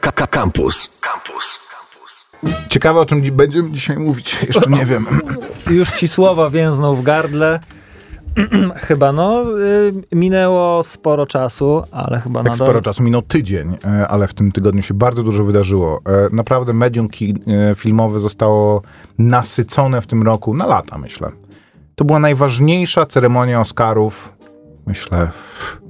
Campus. Campus. Ciekawe, o czym dzi- będziemy dzisiaj mówić. Jeszcze nie wiem. Już ci słowa więzną w gardle. chyba no, y, minęło sporo czasu, ale chyba Jak nadal... sporo czasu, minął tydzień, e, ale w tym tygodniu się bardzo dużo wydarzyło. E, Naprawdę medium ki- e, filmowe zostało nasycone w tym roku na lata, myślę. To była najważniejsza ceremonia Oscarów, myślę, w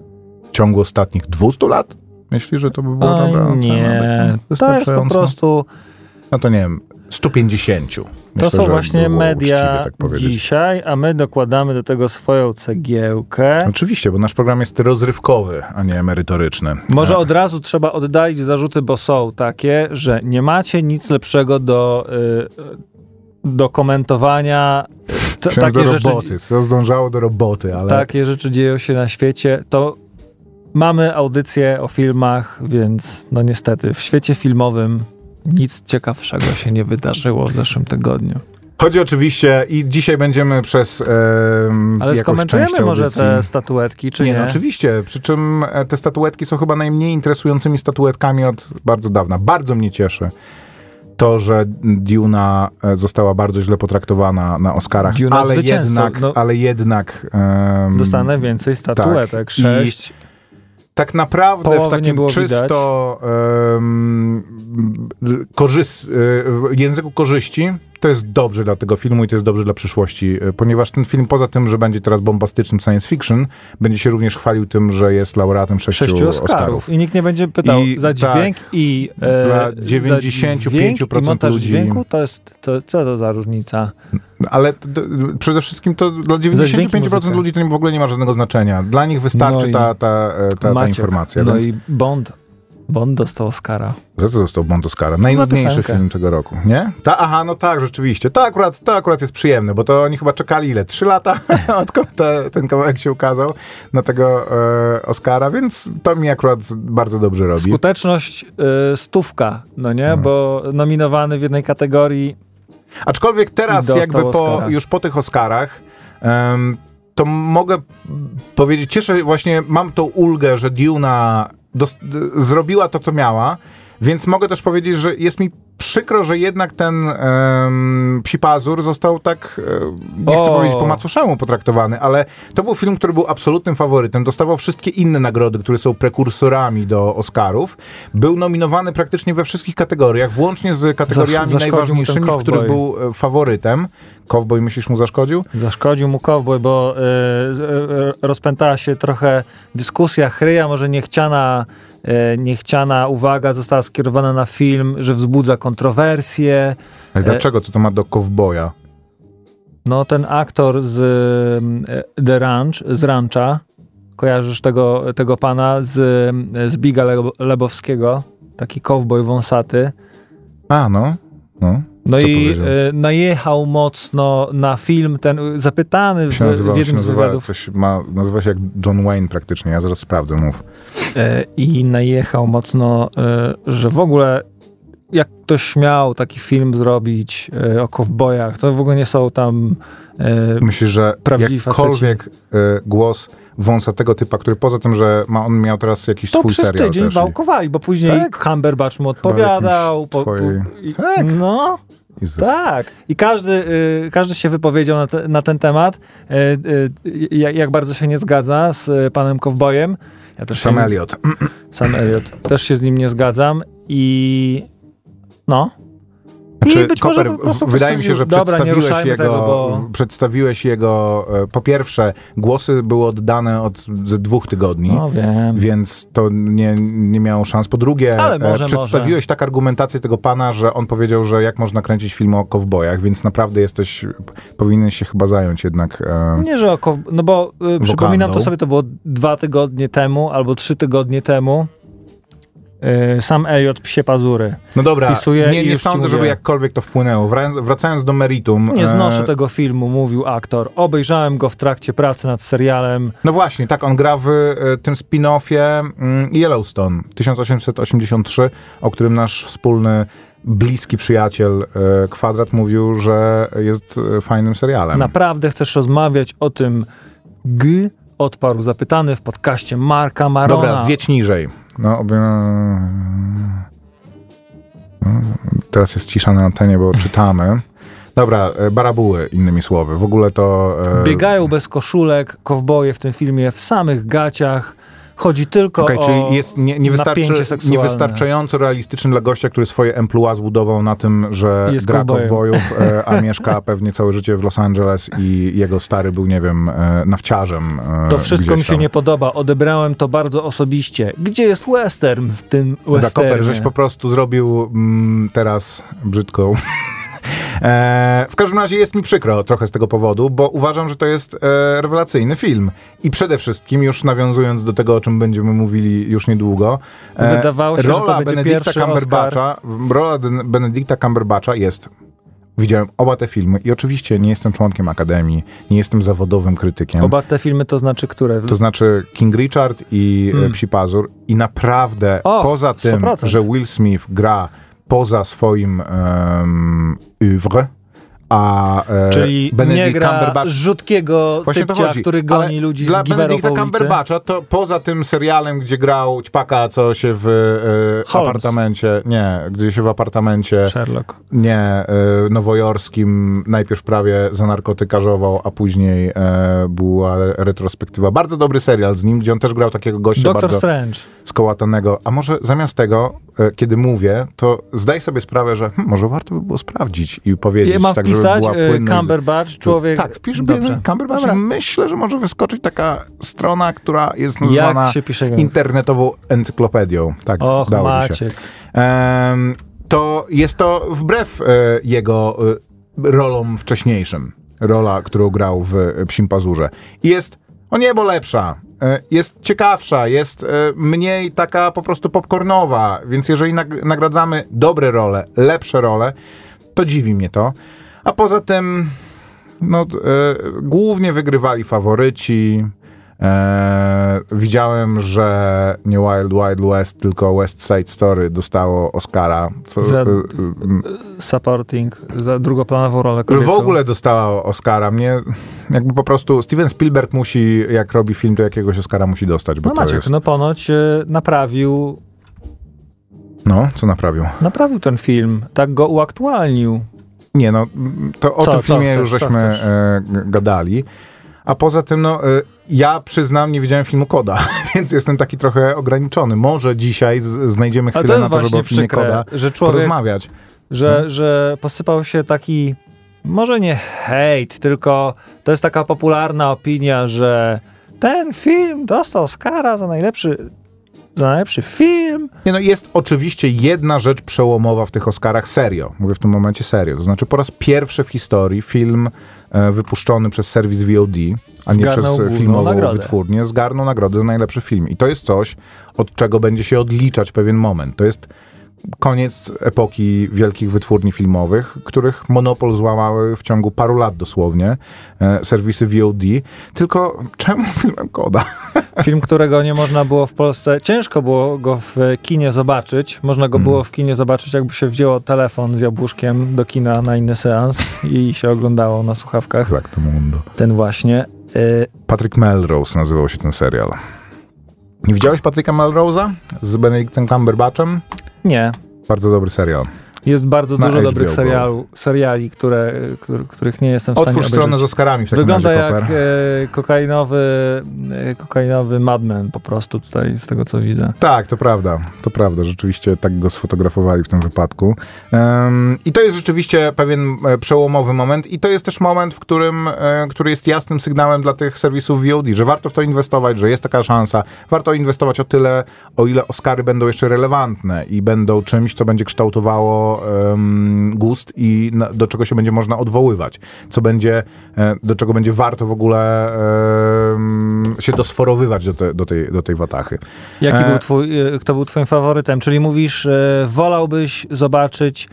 ciągu ostatnich 200 lat. Myślisz, że to by było Oj, dobra nie, to jest po prostu... No to nie wiem, 150. To Myślę, są że właśnie media uczciwie tak dzisiaj, a my dokładamy do tego swoją cegiełkę. Oczywiście, bo nasz program jest rozrywkowy, a nie merytoryczny. Może E, od razu trzeba oddalić zarzuty, bo są takie, że nie macie nic lepszego do, y, do komentowania. y, T- takie, do rzeczy, roboty, to zdążało do roboty, ale takie rzeczy dzieją się na świecie. To mamy audycję o filmach, więc no niestety w świecie filmowym nic ciekawszego się nie wydarzyło w zeszłym tygodniu. chodzi oczywiście i dzisiaj będziemy przez e, Ale skomentujemy może te statuetki, czy nie? nie, no oczywiście, przy czym e, te statuetki są chyba najmniej interesującymi statuetkami od bardzo dawna. Bardzo mnie cieszy to, że Duna e, została bardzo źle potraktowana na Oscarach, Duna ale jednak, no. ale jednak em, Dostanę więcej statuetek, tak. I- sześć. Tak naprawdę w Połowy nie takim było czysto um, korzys, w języku korzyści to jest dobrze dla tego filmu i to jest dobrze dla przyszłości, e, ponieważ ten film poza tym, że będzie teraz bombastycznym science fiction, będzie się również chwalił tym, że jest laureatem sześciu, sześciu Oscarów. Oscarów. I nikt nie będzie pytał I za dźwięk tak, i dla e, 95% i montaż ludzi- dźwięku to jest, to, co to za różnica? Ale t- t- przede wszystkim to dla dźwięk i 95% muzykę. ludzi to w ogóle nie ma żadnego znaczenia. Dla nich wystarczy No ta, ta, ta, ta Maciek, informacja. No więc... i Bond. Bond dostał Oscara. Za co dostał Bond Oscara? Najnudniejszy film tego roku, nie? Ta, aha, no tak, rzeczywiście. To akurat, to akurat jest przyjemne, bo to oni chyba czekali ile? Trzy lata, odkąd te, ten kawałek się ukazał na tego e, Oscara, więc to mi akurat bardzo dobrze robi. Skuteczność y, stówka, no nie? No. Bo nominowany w jednej kategorii Aczkolwiek teraz jakby po, już po tych Oscarach to mogę powiedzieć, cieszę właśnie, mam tą ulgę, że Duna zrobiła to, co miała, więc mogę też powiedzieć, że jest mi przykro, że jednak ten um, Psi Pazur został tak, e, nie chcę O. powiedzieć po macoszemu potraktowany, ale to był film, który był absolutnym faworytem, dostawał wszystkie inne nagrody, które są prekursorami do Oscarów, był nominowany praktycznie we wszystkich kategoriach, włącznie z kategoriami ten najważniejszymi, w których był e, faworytem. Cowboy, myślisz, mu zaszkodził? zaszkodził mu cowboy, bo y, y, rozpętała się trochę dyskusja chryja, może niechciana, niechciana uwaga została skierowana na film, że wzbudza kontrowersje. Ale E- dlaczego? Co to ma do Cowboya? No ten aktor z y, The Ranch, z Rancha, kojarzysz tego, tego pana z, z Biga Lebo- Lebowskiego, taki cowboy wąsaty. A, no. no. No Co i powiedział? y, najechał mocno na film ten, y, zapytany w, nazywa, w jednym z wywiadów. coś ma, nazywa się jak John Wayne praktycznie, ja zaraz sprawdzę, mów. E, i najechał mocno, e, że w ogóle jak ktoś miał taki film zrobić e, o kowbojach, to w ogóle nie są tam e, Myślę, że Prawdziwi jakkolwiek y, głos wąsatego typa, który poza tym, że ma, on miał teraz jakiś to swój przez serial tydzień też. wałkowali, bo później Tak? Cumberbatch mu odpowiadał. Po, po, twojej- i, Tak. No, Jezus. tak. I każdy, y, każdy się wypowiedział na, te, na ten temat, y, y, jak, bardzo się nie zgadza z y, panem Kowbojem. Ja też Sam się, Elliot. Sam Elliot. Też się z nim nie zgadzam i no, Znaczy, I być może Koper, po prostu wydaje mi się, że Dobra, przedstawiłeś, jego, tego, bo- przedstawiłeś jego, e, po pierwsze, głosy były oddane od ze dwóch tygodni. no. Więc to nie, nie miało szans. Po drugie, Ale może, e, przedstawiłeś tak argumentację tego pana, że on powiedział, że jak można kręcić film o kowbojach, więc naprawdę jesteś, powinieneś się chyba zająć jednak. E, Nie, że oko, no bo y, przypominam to sobie, to było dwa tygodnie temu albo trzy tygodnie temu. Y, sam Elliot psie pazury. no dobra, nie, nie sądzę, żeby jakkolwiek to wpłynęło. Wra- Wracając do meritum. Nie e, znoszę tego filmu, mówił aktor. Obejrzałem go w trakcie pracy nad serialem. No właśnie, tak, on gra w e, tym spin-offie mm, Yellowstone 1883, o którym nasz wspólny, bliski przyjaciel e, Kwadrat mówił, że jest e, fajnym serialem. Naprawdę chcesz rozmawiać o tym G? Odparł zapytany w podcaście Marka Marona. Dobra, zjedź niżej. No, oby... no, teraz jest cisza na antenie, bo czytamy. Dobra, e, barabuły, innymi słowy. W ogóle to... E... Biegają bez koszulek, kowboje w tym filmie w samych gaciach Chodzi tylko Okej, o czyli jest nie, niewystarczy, napięcie seksualne. niewystarczająco realistyczny dla gościa, który swoje emploi zbudował na tym, że Jest gra kowbojów, e, a mieszka pewnie całe życie w Los Angeles i jego stary był, nie wiem, e, nawciarzem. e, To wszystko mi się nie podoba. Odebrałem to bardzo osobiście. Gdzie jest western w tym westernie? Koper, żeś po prostu zrobił mm, teraz brzydką. E, w każdym razie jest mi przykro trochę z tego powodu, bo uważam, że to jest e, rewelacyjny film. I przede wszystkim, już nawiązując do tego, o czym będziemy mówili już niedługo, e, Wydawało się, że to rola będzie Benedicta pierwszy Cumberbatcha, rola Benedicta Cumberbatcha jest Widziałem oba te filmy i oczywiście nie jestem członkiem Akademii, nie jestem zawodowym krytykiem. Oba te filmy to znaczy które? To znaczy King Richard i Mm. mm. Psi Pazur. I naprawdę, Och, poza tym, 100%. że Will Smith gra poza swoim um, oeuvre, a e, Czyli nie Benedict gra Cumberbatch... rzutkiego Właśnie typcia, który goni Ale ludzi Dla z giwerą Benedicta. Cumberbatcha to poza tym serialem, gdzie grał ćpaka, co się w e, apartamencie, nie, gdzie się w apartamencie Sherlock. nie, e, nowojorskim najpierw prawie zanarkotykarzował, a później e, była retrospektywa. Bardzo dobry serial z nim, gdzie on też grał takiego gościa Doctor bardzo Strange. skołatanego. A może zamiast tego, e, kiedy mówię, to zdaj sobie sprawę, że hm, może warto by było sprawdzić i powiedzieć, tak żeby wpisać była e. Cumberbatch, człowiek... Tak, Dobrze. Cumberbatch. Dobra. Myślę, że może wyskoczyć taka strona, która jest gęsto? internetową encyklopedią. Tak, Och, dało mi się. Maciek. Em, to jest to wbrew e, jego e, rolom wcześniejszym. Rola, którą grał w e, Psim Pazurze. I jest o niebo lepsza. E, Jest ciekawsza, jest mniej taka po prostu popcornowa, więc jeżeli nag- nagradzamy dobre role, lepsze role, to dziwi mnie to. A poza tym, no, e, głównie wygrywali faworyci. E, widziałem, że nie Wild Wild West, tylko West Side Story dostało Oscara. Co, Za- e, Supporting, za drugoplanową rolę kobiecą. w ogóle dostała Oscara. Mnie jakby po prostu Steven Spielberg musi, jak robi film, to jakiegoś Oscara musi dostać, bo No Maciek, jest... no ponoć e, naprawił, No, co naprawił? naprawił ten film, tak go uaktualnił. Nie, no, to o Co- tym co filmie już co żeśmy chcesz? e, gadali. A poza tym, no, e, ja przyznam, nie widziałem filmu Koda, więc jestem taki trochę ograniczony. Może dzisiaj znajdziemy chwilę na to, żeby o filmie przykre, Koda że człowiek, porozmawiać. że, No. że posypał się taki, może nie hejt, tylko to jest taka popularna opinia, że ten film dostał Oscara za najlepszy, za najlepszy film. Nie, no, jest oczywiście jedna rzecz przełomowa w tych Oscarach, serio. Mówię w tym momencie serio. To znaczy po raz pierwszy w historii film e, wypuszczony przez serwis VOD, a nie Zgarnął przez filmową nagrodę. wytwórnię, zgarnął nagrodę za najlepszy film. I to jest coś, od czego będzie się odliczać pewien moment. To jest koniec epoki wielkich wytwórni filmowych, których monopol złamały w ciągu paru lat dosłownie e, serwisy VOD. Tylko czemu filmem Koda? Film, którego nie można było w Polsce, ciężko było go w kinie zobaczyć. Można go Mm. było w kinie zobaczyć, jakby się wzięło telefon z jabłuszkiem do kina na inny seans i się oglądało na słuchawkach. Tak, to mundo. Ten właśnie. Y, Patrick Melrose nazywał się ten serial. Nie widziałeś Patryka Melrose'a z Benedictem Cumberbatchem? Nie. Bardzo dobry serial. Jest bardzo dużo HBO dobrych serialu, seriali, które, których nie jestem w stanie Otwórz stronę z. Oscarami w takim Wygląda razie, jak e, kokainowy, e, kokainowy madman po prostu tutaj, z tego co widzę. Tak, to prawda. To prawda. Rzeczywiście tak go sfotografowali w tym wypadku. Em, I to jest rzeczywiście pewien e, przełomowy moment i to jest też moment, w którym, e, który jest jasnym sygnałem dla tych serwisów VOD, że warto w to inwestować, że jest taka szansa. Warto inwestować o tyle, o ile Oscary będą jeszcze relevantne i będą czymś, co będzie kształtowało em, gust i na, do czego się będzie można odwoływać. Co będzie, e, do czego będzie warto w ogóle em, się dosforowywać do, te, do, tej, do tej watachy. Jaki E, był twój, e, kto był twoim faworytem? Czyli mówisz, e, wolałbyś zobaczyć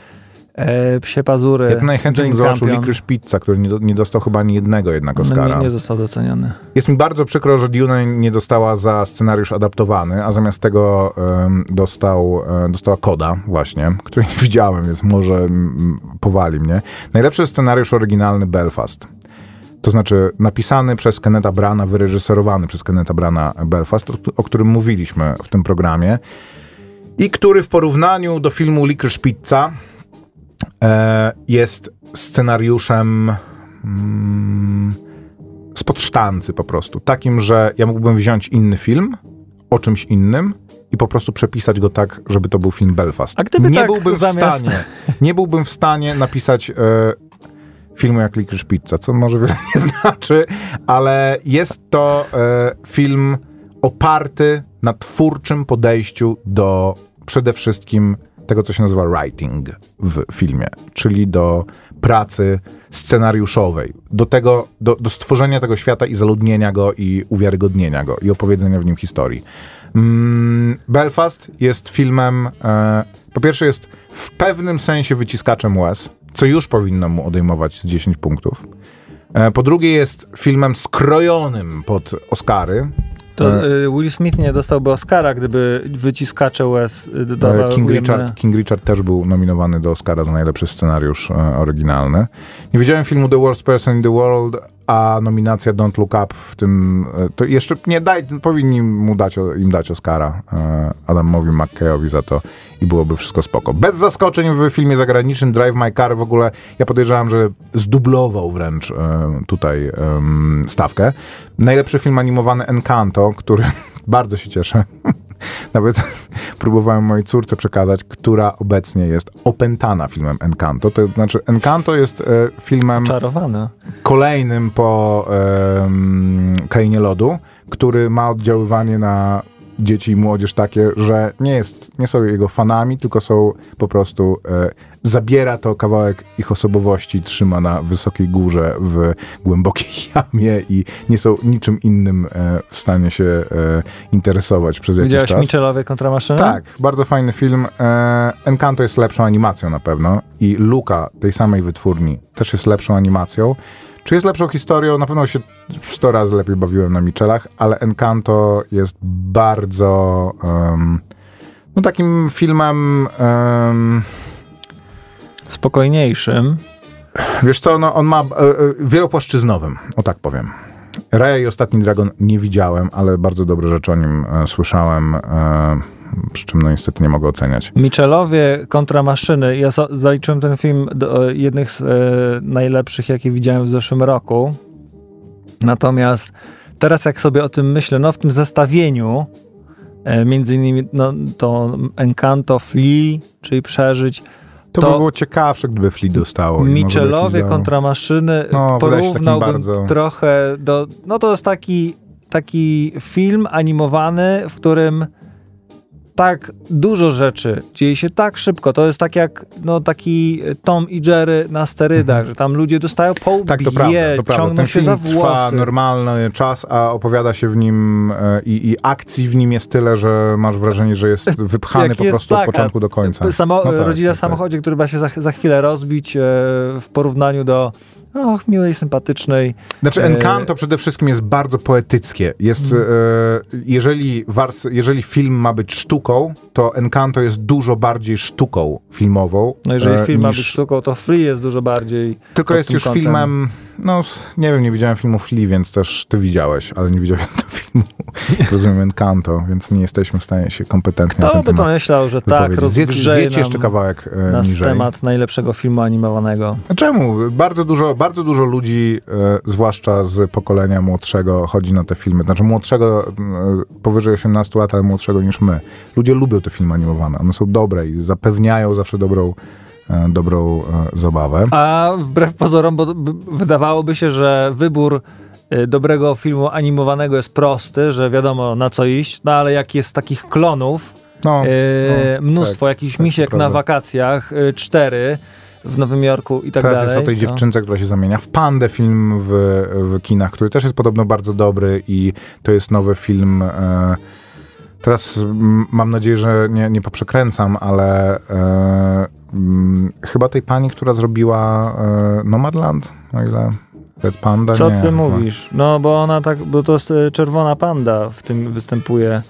e, Psie Pazury, Ja to najchętniej zobaczył. Licorice Pizza, który nie, nie dostał chyba ani jednego jednak No, Oscara. Nie, nie został doceniony. Jest mi bardzo przykro, że Dune nie dostała za scenariusz adaptowany, a zamiast tego em, dostał, e, dostała Koda właśnie, której nie widziałem, więc może mm, powali mnie. Najlepszy scenariusz oryginalny Belfast. To znaczy napisany przez Kenneta Brana, wyreżyserowany przez Kenneta Brana Belfast, o, o którym mówiliśmy w tym programie i który w porównaniu do filmu Licorice Pizza jest scenariuszem mm, spod sztancy po prostu. Takim, że ja mógłbym wziąć inny film o czymś innym i po prostu przepisać go tak, żeby to był film Belfast. A gdyby nie tak byłbym zamiast- w stanie, nie byłbym w stanie napisać e, filmu jak Licorice Pizza, co może wiele nie znaczy, ale jest to e, film oparty na twórczym podejściu do przede wszystkim tego, co się nazywa writing w filmie, czyli do pracy scenariuszowej, do tego, do, do stworzenia tego świata i zaludnienia go i uwiarygodnienia go i opowiedzenia w nim historii. Mm, Belfast jest filmem, e, po pierwsze jest w pewnym sensie wyciskaczem łez, co już powinno mu odejmować z 10 punktów. E, po drugie jest filmem skrojonym pod Oscary. To y, Will Smith nie dostałby Oscara, gdyby wyciskacze łez y, dodawał King ujemne- Richard, King Richard też był nominowany do Oscara za najlepszy scenariusz e, oryginalny. Nie widziałem filmu The Worst Person in the World, a nominacja Don't Look Up w tym, e, to jeszcze nie daj, powinni mu dać, im dać Oscara e, Adamowi McKayowi za to i byłoby wszystko spoko. Bez zaskoczeń w filmie zagranicznym Drive My Car w ogóle ja podejrzewam, że zdublował wręcz e, tutaj stawkę. Najlepszy film animowany Encanto, który bardzo się cieszę. Nawet próbowałem mojej córce przekazać, która obecnie jest opętana filmem Encanto. To znaczy, Encanto jest e, filmem Czarowana. kolejnym po em, Krainie Lodu, który ma oddziaływanie na dzieci i młodzież takie, że nie, jest, nie są jego fanami, tylko są po prostu, e, zabiera to kawałek ich osobowości, trzyma na wysokiej górze w głębokiej jamie i nie są niczym innym e, w stanie się e, interesować przez jakiś Widziałeś czas. Michelowie kontra maszyny? Tak, bardzo fajny film. E, Encanto jest lepszą animacją na pewno i Luka tej samej wytwórni też jest lepszą animacją. Czy jest lepszą historią? Na pewno się 100 razy lepiej bawiłem na Michelach, ale Encanto jest bardzo em, no takim filmem em, Spokojniejszym. Wiesz co, no on ma e, e, wielopłaszczyznowym, o tak powiem. Raya i Ostatni Dragon nie widziałem, ale bardzo dobre rzeczy o nim e, słyszałem, e, przy czym no niestety nie mogę oceniać. Michelowie kontra maszyny. Ja so, zaliczyłem ten film do e, jednych z e, najlepszych, jakie widziałem w zeszłym roku. Natomiast teraz jak sobie o tym myślę, no w tym zestawieniu e, między innymi no, to Encanto, Flea, czyli Przeżyć, To, To- by było ciekawsze, gdyby Flea dostało. Michelowie kontra maszyny No, porównałbym bardzo- trochę do... No to jest taki, taki film animowany, w którym tak dużo rzeczy dzieje się tak szybko. To jest tak jak no, taki Tom i Jerry na sterydach, że tam ludzie dostają po łbie, Tak, to prawda, to prawda. ciągną Ten się film za trwa włosy. normalny czas, a opowiada się w nim e, i, i akcji w nim jest tyle, że masz wrażenie, że jest wypchany po jest prostu od plakat. początku do końca. Samo, No tak, rodzina tak, w samochodzie, który ma się za, za chwilę rozbić e, w porównaniu do och, miłej, sympatycznej. Znaczy E, Encanto przede wszystkim jest bardzo poetyckie. Jest, Mm. e, jeżeli, wars, jeżeli film ma być sztuką, to Encanto jest dużo bardziej sztuką filmową. No jeżeli e, film ma niż- być sztuką, to Free jest dużo bardziej Tylko jest już kątem. filmem, no nie wiem, nie widziałem filmu Flea, więc też ty widziałeś, ale nie widziałem tego filmu. Rozumiem Encanto, więc nie jesteśmy w stanie się kompetentnie na Kto ten by temat pomyślał, że tak rozgrzeje nam jeszcze kawałek e, nas niżej. temat najlepszego filmu animowanego. A Czemu? Bardzo dużo, bardzo dużo ludzi, e, zwłaszcza z pokolenia młodszego, chodzi na te filmy. Znaczy młodszego, e, powyżej 18 lat, ale młodszego niż my. Ludzie lubią te filmy animowane. One są dobre i zapewniają zawsze dobrą, e, dobrą zabawę. A wbrew pozorom, bo wydawałoby się, że wybór dobrego filmu animowanego jest prosty, że wiadomo na co iść, no ale jak jest takich klonów, No, no, mnóstwo tak, jakichś tak, misiek na wakacjach, cztery w Nowym Jorku i tak Teraz dalej. jest o tej to- dziewczynce, która się zamienia w pandę, film w, w kinach, który też jest podobno bardzo dobry i to jest nowy film. E, teraz mam nadzieję, że nie, nie poprzekręcam, ale e, mm, chyba tej pani, która zrobiła e, Nomadland, o ile Red Panda, Co nie, ty mówisz? No bo ona tak, bo to jest y, czerwona panda w tym występuje.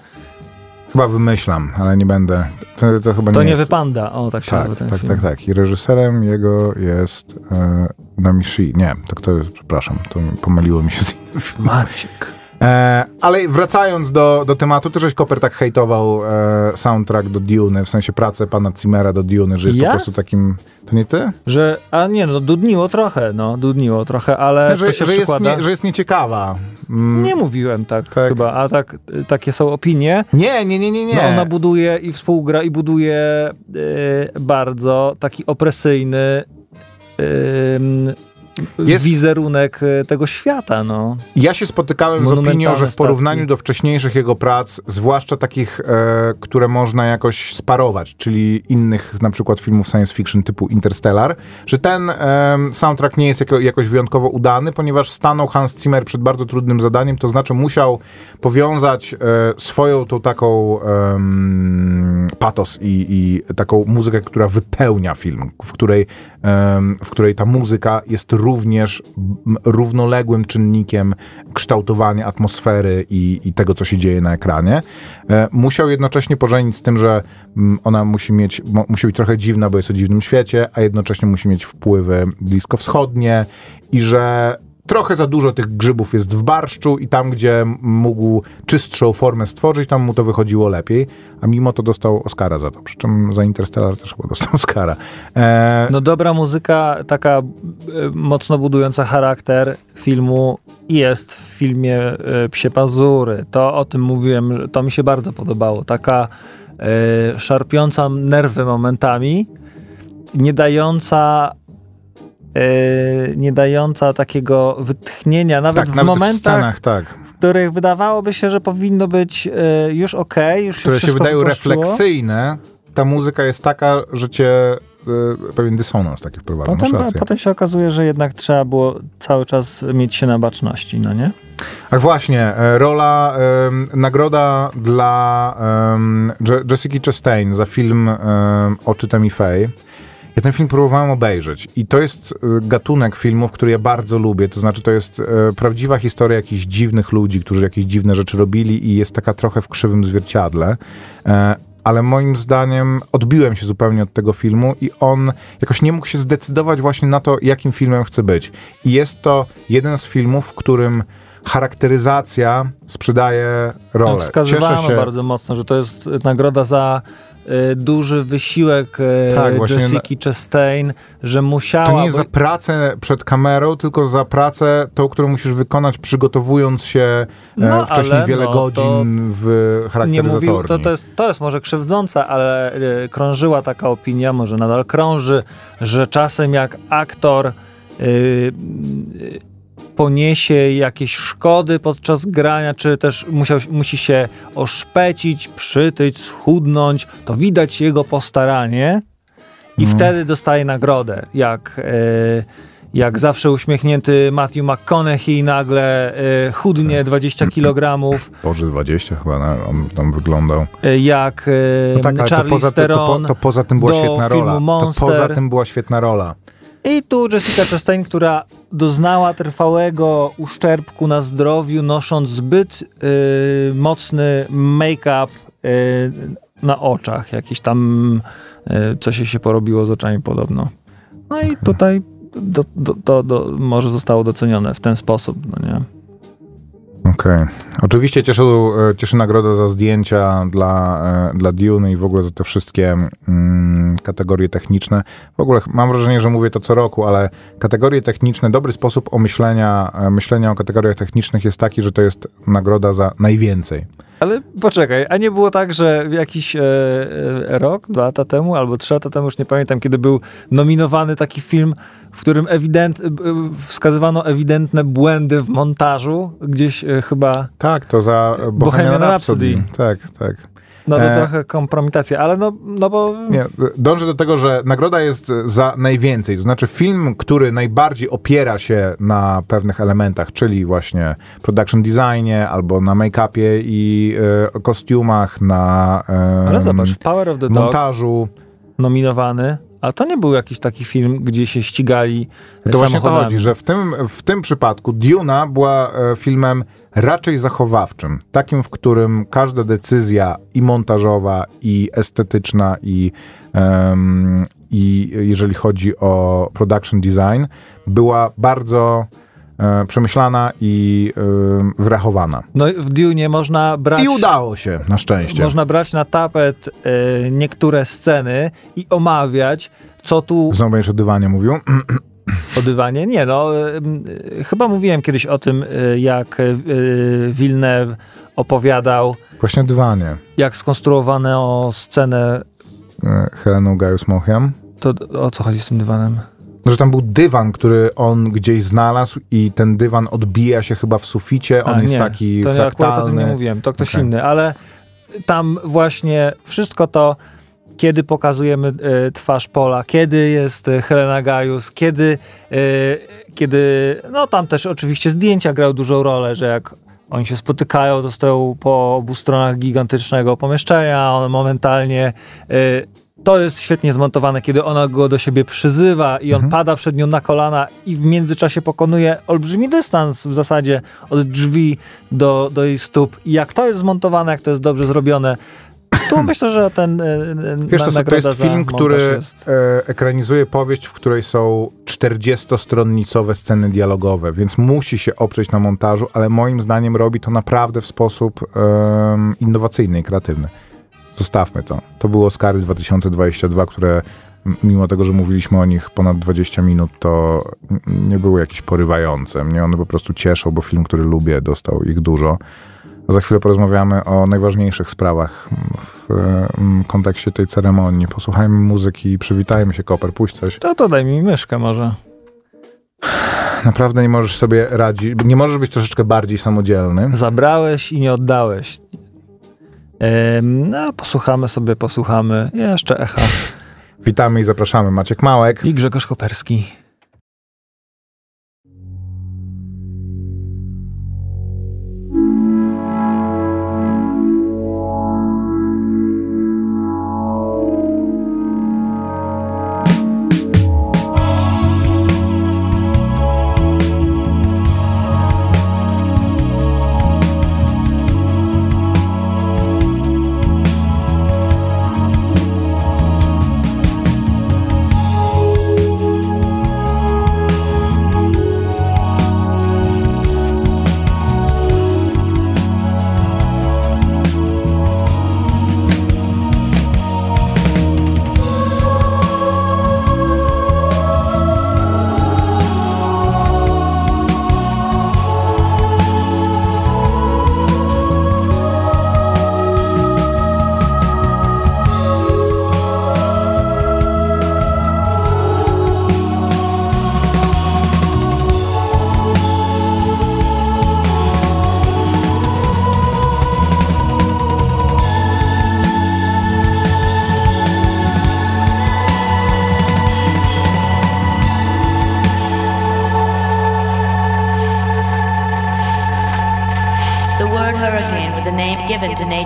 Chyba wymyślam, ale nie będę. To, to chyba To nie nie jest. wypanda. O, tak się Tak, nazywa tak, film. tak, tak. I reżyserem jego jest e, Namishi. Nie, to kto jest, przepraszam, to pomyliło mi się z innym filmem. Maciek. E, ale wracając do, do tematu, ty żeś Koper tak hejtował e, soundtrack do Dune, w sensie pracę pana Zimmera do Dune, że jest Ja? po prostu takim... To nie ty? Że, a nie, no dudniło trochę, no, dudniło trochę, ale że, to się że, jest przykłada... nie, że jest nieciekawa. Mm, Nie mówiłem tak, Tak. chyba, a tak, takie są opinie. nie, nie, nie, nie. nie. No ona buduje i współgra i buduje e, bardzo taki opresyjny em, Jest- wizerunek e, tego świata, no. Ja się spotykałem z opinią, że w porównaniu statki. do wcześniejszych jego prac, zwłaszcza takich, e, które można jakoś sparować, czyli innych na przykład filmów science fiction typu Interstellar, że ten em, soundtrack nie jest jako, jakoś wyjątkowo udany, ponieważ stanął Hans Zimmer przed bardzo trudnym zadaniem, to znaczy musiał powiązać e, swoją tą taką patos i, i taką muzykę, która wypełnia film, w której, w której ta muzyka jest również równoległym czynnikiem kształtowania atmosfery i, i tego, co się dzieje na ekranie. E, musiał jednocześnie pożenić z tym, że ona musi mieć, musi być trochę dziwna, bo jest o dziwnym świecie, a jednocześnie musi mieć wpływy bliskowschodnie i że trochę za dużo tych grzybów jest w barszczu i tam, gdzie mógł czystszą formę stworzyć, tam mu to wychodziło lepiej, a mimo to dostał Oscara za to, przy czym za Interstellar też chyba dostał Oscara. E, No dobra muzyka, taka e, mocno budująca charakter filmu jest w filmie e, Psie Pazury. To o tym mówiłem, to mi się bardzo podobało. Taka e, szarpiąca nerwy momentami, nie dająca nie dająca takiego wytchnienia, nawet tak, w nawet w momentach, scenach, tak, w których wydawałoby się, że powinno być e, już okej, już się które się wydają wypłaszczyło. refleksyjne, ta muzyka jest taka, że cię y, pewien dysonans taki wprowadza. Potem, potem się okazuje, że jednak trzeba było cały czas mieć się na baczności, no nie? Ach właśnie, e, rola, em, nagroda dla um, Jessica Chastain za film um, Oczy Tammy Faye. Ja ten film próbowałem obejrzeć i to jest e, gatunek filmów, który ja bardzo lubię. To znaczy, to jest e, prawdziwa historia jakichś dziwnych ludzi, którzy jakieś dziwne rzeczy robili i jest taka trochę w krzywym zwierciadle. E, ale moim zdaniem odbiłem się zupełnie od tego filmu i on jakoś nie mógł się zdecydować właśnie na to, jakim filmem chce być. I jest to jeden z filmów, w którym charakteryzacja sprzedaje rolę. Wskazywano Cieszę się, bardzo mocno, że to jest nagroda za y, duży wysiłek y, Tak, Jessica Chastain, że musiała... to nie bo- za pracę przed kamerą, tylko za pracę tą, którą musisz wykonać, przygotowując się e, No, wcześniej ale wiele no, godzin w nie charakteryzatorni. mówił, to, to, jest, to jest może krzywdzące, ale krążyła taka opinia, może nadal krąży, że czasem jak aktor poniesie jakieś szkody podczas grania, czy też musiał, musi się oszpecić, przytyć, schudnąć, to widać jego postaranie i Mhm. wtedy dostaje nagrodę. Jak, y, jak zawsze uśmiechnięty Matthew McConaughey nagle y, chudnie 20 kg, Boże, 20 chyba na, on tam wyglądał. Y, jak y, No tak, ale to Charlie poza, to, to poza tym była do świetna rola. To Monster. poza tym była świetna rola. I tu Jessica Chastain, która doznała trwałego uszczerbku na zdrowiu, nosząc zbyt y, mocny make-up y, na oczach. Jakiś tam y, coś się porobiło z oczami podobno. No i tutaj to może zostało docenione w ten sposób, no nie? Okej. Oczywiście cieszy, e, cieszy nagroda za zdjęcia dla, e, dla Dune i w ogóle za te wszystkie mm, kategorie techniczne. W ogóle mam wrażenie, że mówię to co roku, ale kategorie techniczne, dobry sposób omyślenia, e, myślenia o kategoriach technicznych jest taki, że to jest nagroda za najwięcej. Ale poczekaj, a nie było tak, że jakiś e, rok, dwa lata temu, albo trzy lata temu, już nie pamiętam, kiedy był nominowany taki film, w którym ewident, e, e, wskazywano ewidentne błędy w montażu, gdzieś e, chyba, Tak, to za Bohemian Bohemian Rhapsody. Rhapsody. Tak, tak. no to E, trochę kompromitacja, ale no, no bo... Nie, dążę do tego, że nagroda jest za najwięcej. To znaczy film, który najbardziej opiera się na pewnych elementach, czyli właśnie production designie, albo na make-upie i e, kostiumach, na e, Ale zobacz, w Power of the Dog montażu. nominowany, a to nie był jakiś taki film, gdzie się ścigali To właśnie to chodzi, że w tym, w tym przypadku Duna była e, filmem raczej zachowawczym. Takim, w którym każda decyzja i montażowa, i estetyczna, i, em, i jeżeli chodzi o production design, była bardzo przemyślana i e, wyrachowana. No i w Dune można brać... I udało się, na szczęście. Można brać na tapet e, niektóre sceny i omawiać, co tu... Znowu będziesz o dywanie mówił? O dywanie? Nie, no e, e, chyba mówiłem kiedyś o tym, e, jak e, Villeneuve opowiadał, Właśnie dywanie. jak skonstruowano scenę. E, Heleną Gaius Mochiam. To o co chodzi z tym dywanem? Że tam był dywan, który on gdzieś znalazł i ten dywan odbija się chyba w suficie. On A, jest nie, taki to ja akurat o tym nie fraktalny. mówiłem, to ktoś Okej. inny, ale tam właśnie wszystko to, kiedy pokazujemy e, twarz Pola, kiedy jest e, Helena Gajus, kiedy, e, kiedy, no tam też oczywiście zdjęcia grały dużą rolę, że jak oni się spotykają, to stoją po obu stronach gigantycznego pomieszczenia, on momentalnie e, to jest świetnie zmontowane, kiedy ona go do siebie przyzywa i on pada przed nią na kolana i w międzyczasie pokonuje olbrzymi dystans w zasadzie od drzwi do, do jej stóp. I jak to jest zmontowane, jak to jest dobrze zrobione, tu myślę, że ten e, e, Wiesz na, to nagroda jest film, który jest. e, ekranizuje powieść, w której są 40-stronnicowe sceny dialogowe, więc musi się oprzeć na montażu, ale moim zdaniem robi to naprawdę w sposób innowacyjny i kreatywny. Zostawmy to. To było Oscary 2022, które mimo tego, że mówiliśmy o nich ponad 20 minut, to nie były jakieś porywające. Mnie one po prostu cieszą, bo film, który lubię, dostał ich dużo. Za chwilę porozmawiamy o najważniejszych sprawach w kontekście tej ceremonii. Posłuchajmy muzyki i przywitajmy się, Koper, puść coś. To, to daj mi myszkę może. Naprawdę nie możesz sobie radzić, nie możesz być troszeczkę bardziej samodzielny. Zabrałeś i nie oddałeś. No, posłuchamy sobie, posłuchamy. Jeszcze echa. Witamy i zapraszamy. Maciek Małek. I Grzegorz Koperski.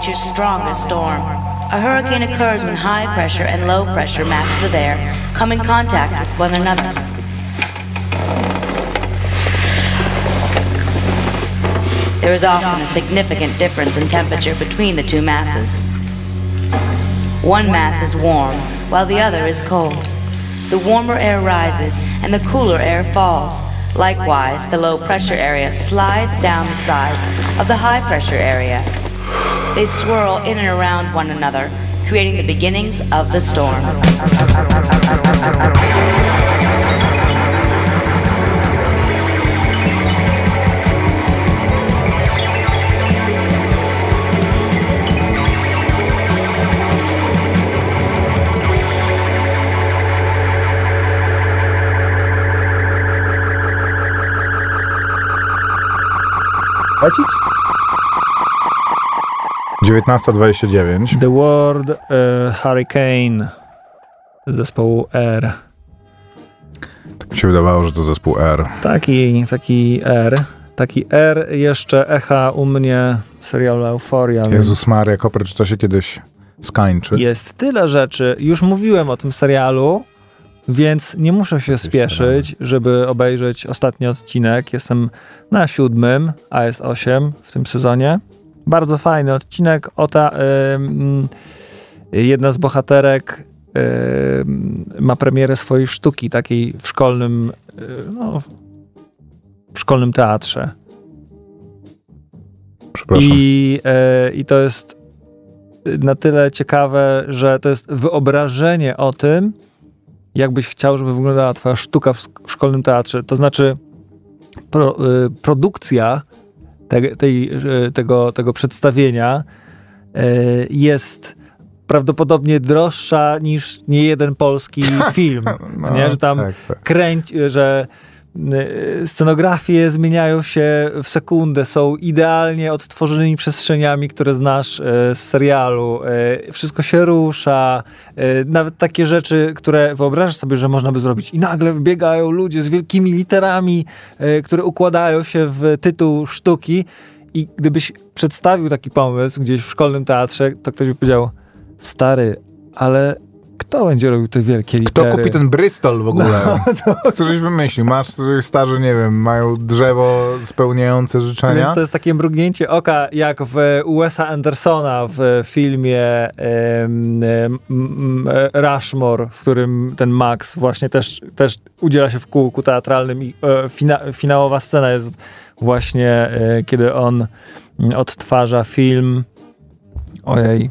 Nature's strongest storm. A hurricane occurs when high pressure and low pressure masses of air come in contact with one another. There is often a significant difference in temperature between the two masses. One mass is warm, while the other is cold. The warmer air rises and the cooler air falls. Likewise, the low pressure area slides down the sides of the high pressure area. They swirl in and around one another, creating the beginnings of the storm. Lecić? 19.29. The World e, Hurricane zespołu R. Tak mi się wydawało, że to zespół R. Taki, taki R. Taki R jeszcze echa u mnie serialu Euforia. więc Jezus Maria, Koper, czy to się kiedyś skończy? Jest tyle rzeczy. Już mówiłem o tym serialu, więc nie muszę się spieszyć, żeby obejrzeć ostatni odcinek. Jestem na siódmym, a jest osiem w tym sezonie. Bardzo fajny odcinek. O ta, ym, jedna z bohaterek ym, ma premierę swojej sztuki, takiej w szkolnym, y, no, w szkolnym teatrze. Przepraszam. I, e, I to jest na tyle ciekawe, że to jest wyobrażenie o tym, jakbyś chciał, żeby wyglądała twoja sztuka w, w szkolnym teatrze. To znaczy pro, y, produkcja te, tej, tego, tego przedstawienia y, jest prawdopodobnie droższa niż nie jeden polski film. No, nie? Że tam tak, tak. kręć, że scenografie zmieniają się w sekundę, są idealnie odtworzonymi przestrzeniami, które znasz y, z serialu. Y, Wszystko się rusza. y, Nawet takie rzeczy, które wyobrażasz sobie, że można by zrobić i nagle wbiegają ludzie z wielkimi literami, y, które układają się w tytuł sztuki i gdybyś przedstawił taki pomysł gdzieś w szkolnym teatrze, to ktoś by powiedział stary, ale kto będzie robił te wielkie Kto litery? kupi ten Bristol w ogóle? Któryś wymyślił. Masz starzy, nie wiem, mają drzewo spełniające życzenia. Więc to jest takie mrugnięcie oka, jak w Wes'a Andersona w filmie em, em, em, Rushmore, w którym ten Max właśnie też, też udziela się w kółku teatralnym i e, fina, finałowa scena jest właśnie, e, kiedy on odtwarza film ojej, e,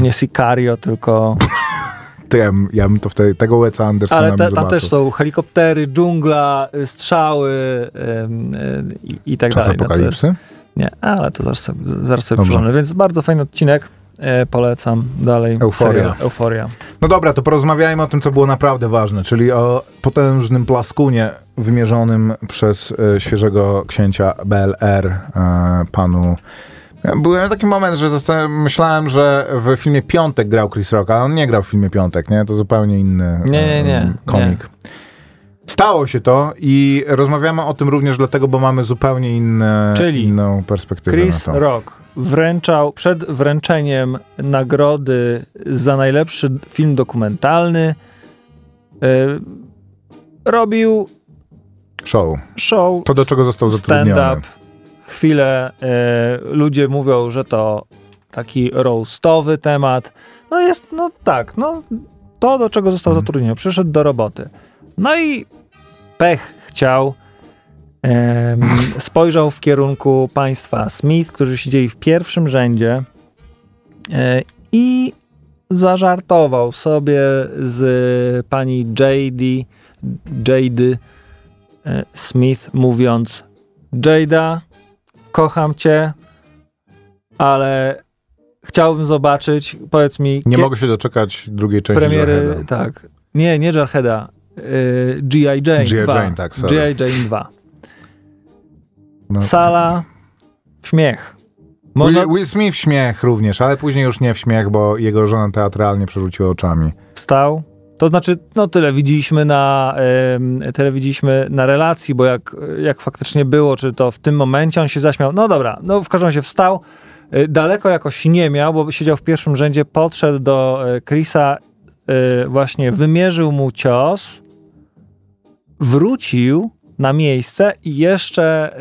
nie Sicario, tylko To ja, bym- ja bym to wtedy, tego Wesa Andersona ale te, tam też są helikoptery, dżungla, y, strzały em, y, i, i tak Czas dalej. No apokalipsy? Nie, ale to zaraz sobie, zaraz sobie przypomnę. Więc bardzo fajny odcinek. E, polecam dalej. Euforia. Euforia. No dobra, to porozmawiajmy o tym, co było naprawdę ważne, czyli o potężnym plaskunie wymierzonym przez e, świeżego księcia BLR, e, panu... Byłem taki moment, że myślałem, że w filmie Piątek grał Chris Rock, a on nie grał w filmie Piątek, nie? To zupełnie inny Nie, nie, nie, komik. Stało się to i rozmawiamy o tym również dlatego, bo mamy zupełnie inne, Czyli inną perspektywę Chris. Rock wręczał przed wręczeniem nagrody za najlepszy film dokumentalny. e, robił Show. show, To, do czego został zatrudniony. stand-up. Chwilę e, ludzie mówią, że to taki roastowy temat. No jest, no tak, no to do czego został Mhm. zatrudniony. Przyszedł do roboty. No i pech chciał. spojrzał w kierunku państwa Smith, którzy siedzieli w pierwszym rzędzie e, i zażartował sobie z pani JD, Jady e, Smith, mówiąc: Jada, kocham cię, ale chciałbym zobaczyć, powiedz mi, Nie mogę się doczekać drugiej części premiery, Jarheada. tak. Nie, nie Jarheada. y, G.I. Jane G.I. 2. Jane, tak. G.I. Jane 2. No, Sala, śmiech. Will, Można Will Smith śmiech również, ale później już nie w śmiech, bo jego żona teatralnie przerzuciła oczami. stał. To znaczy, no tyle widzieliśmy na, tyle widzieliśmy na relacji, bo jak, jak faktycznie było, czy to w tym momencie on się zaśmiał, no dobra, no w każdym razie wstał, y, daleko jakoś nie miał, bo siedział w pierwszym rzędzie, podszedł do y, Chrisa, y, właśnie wymierzył mu cios, wrócił na miejsce i jeszcze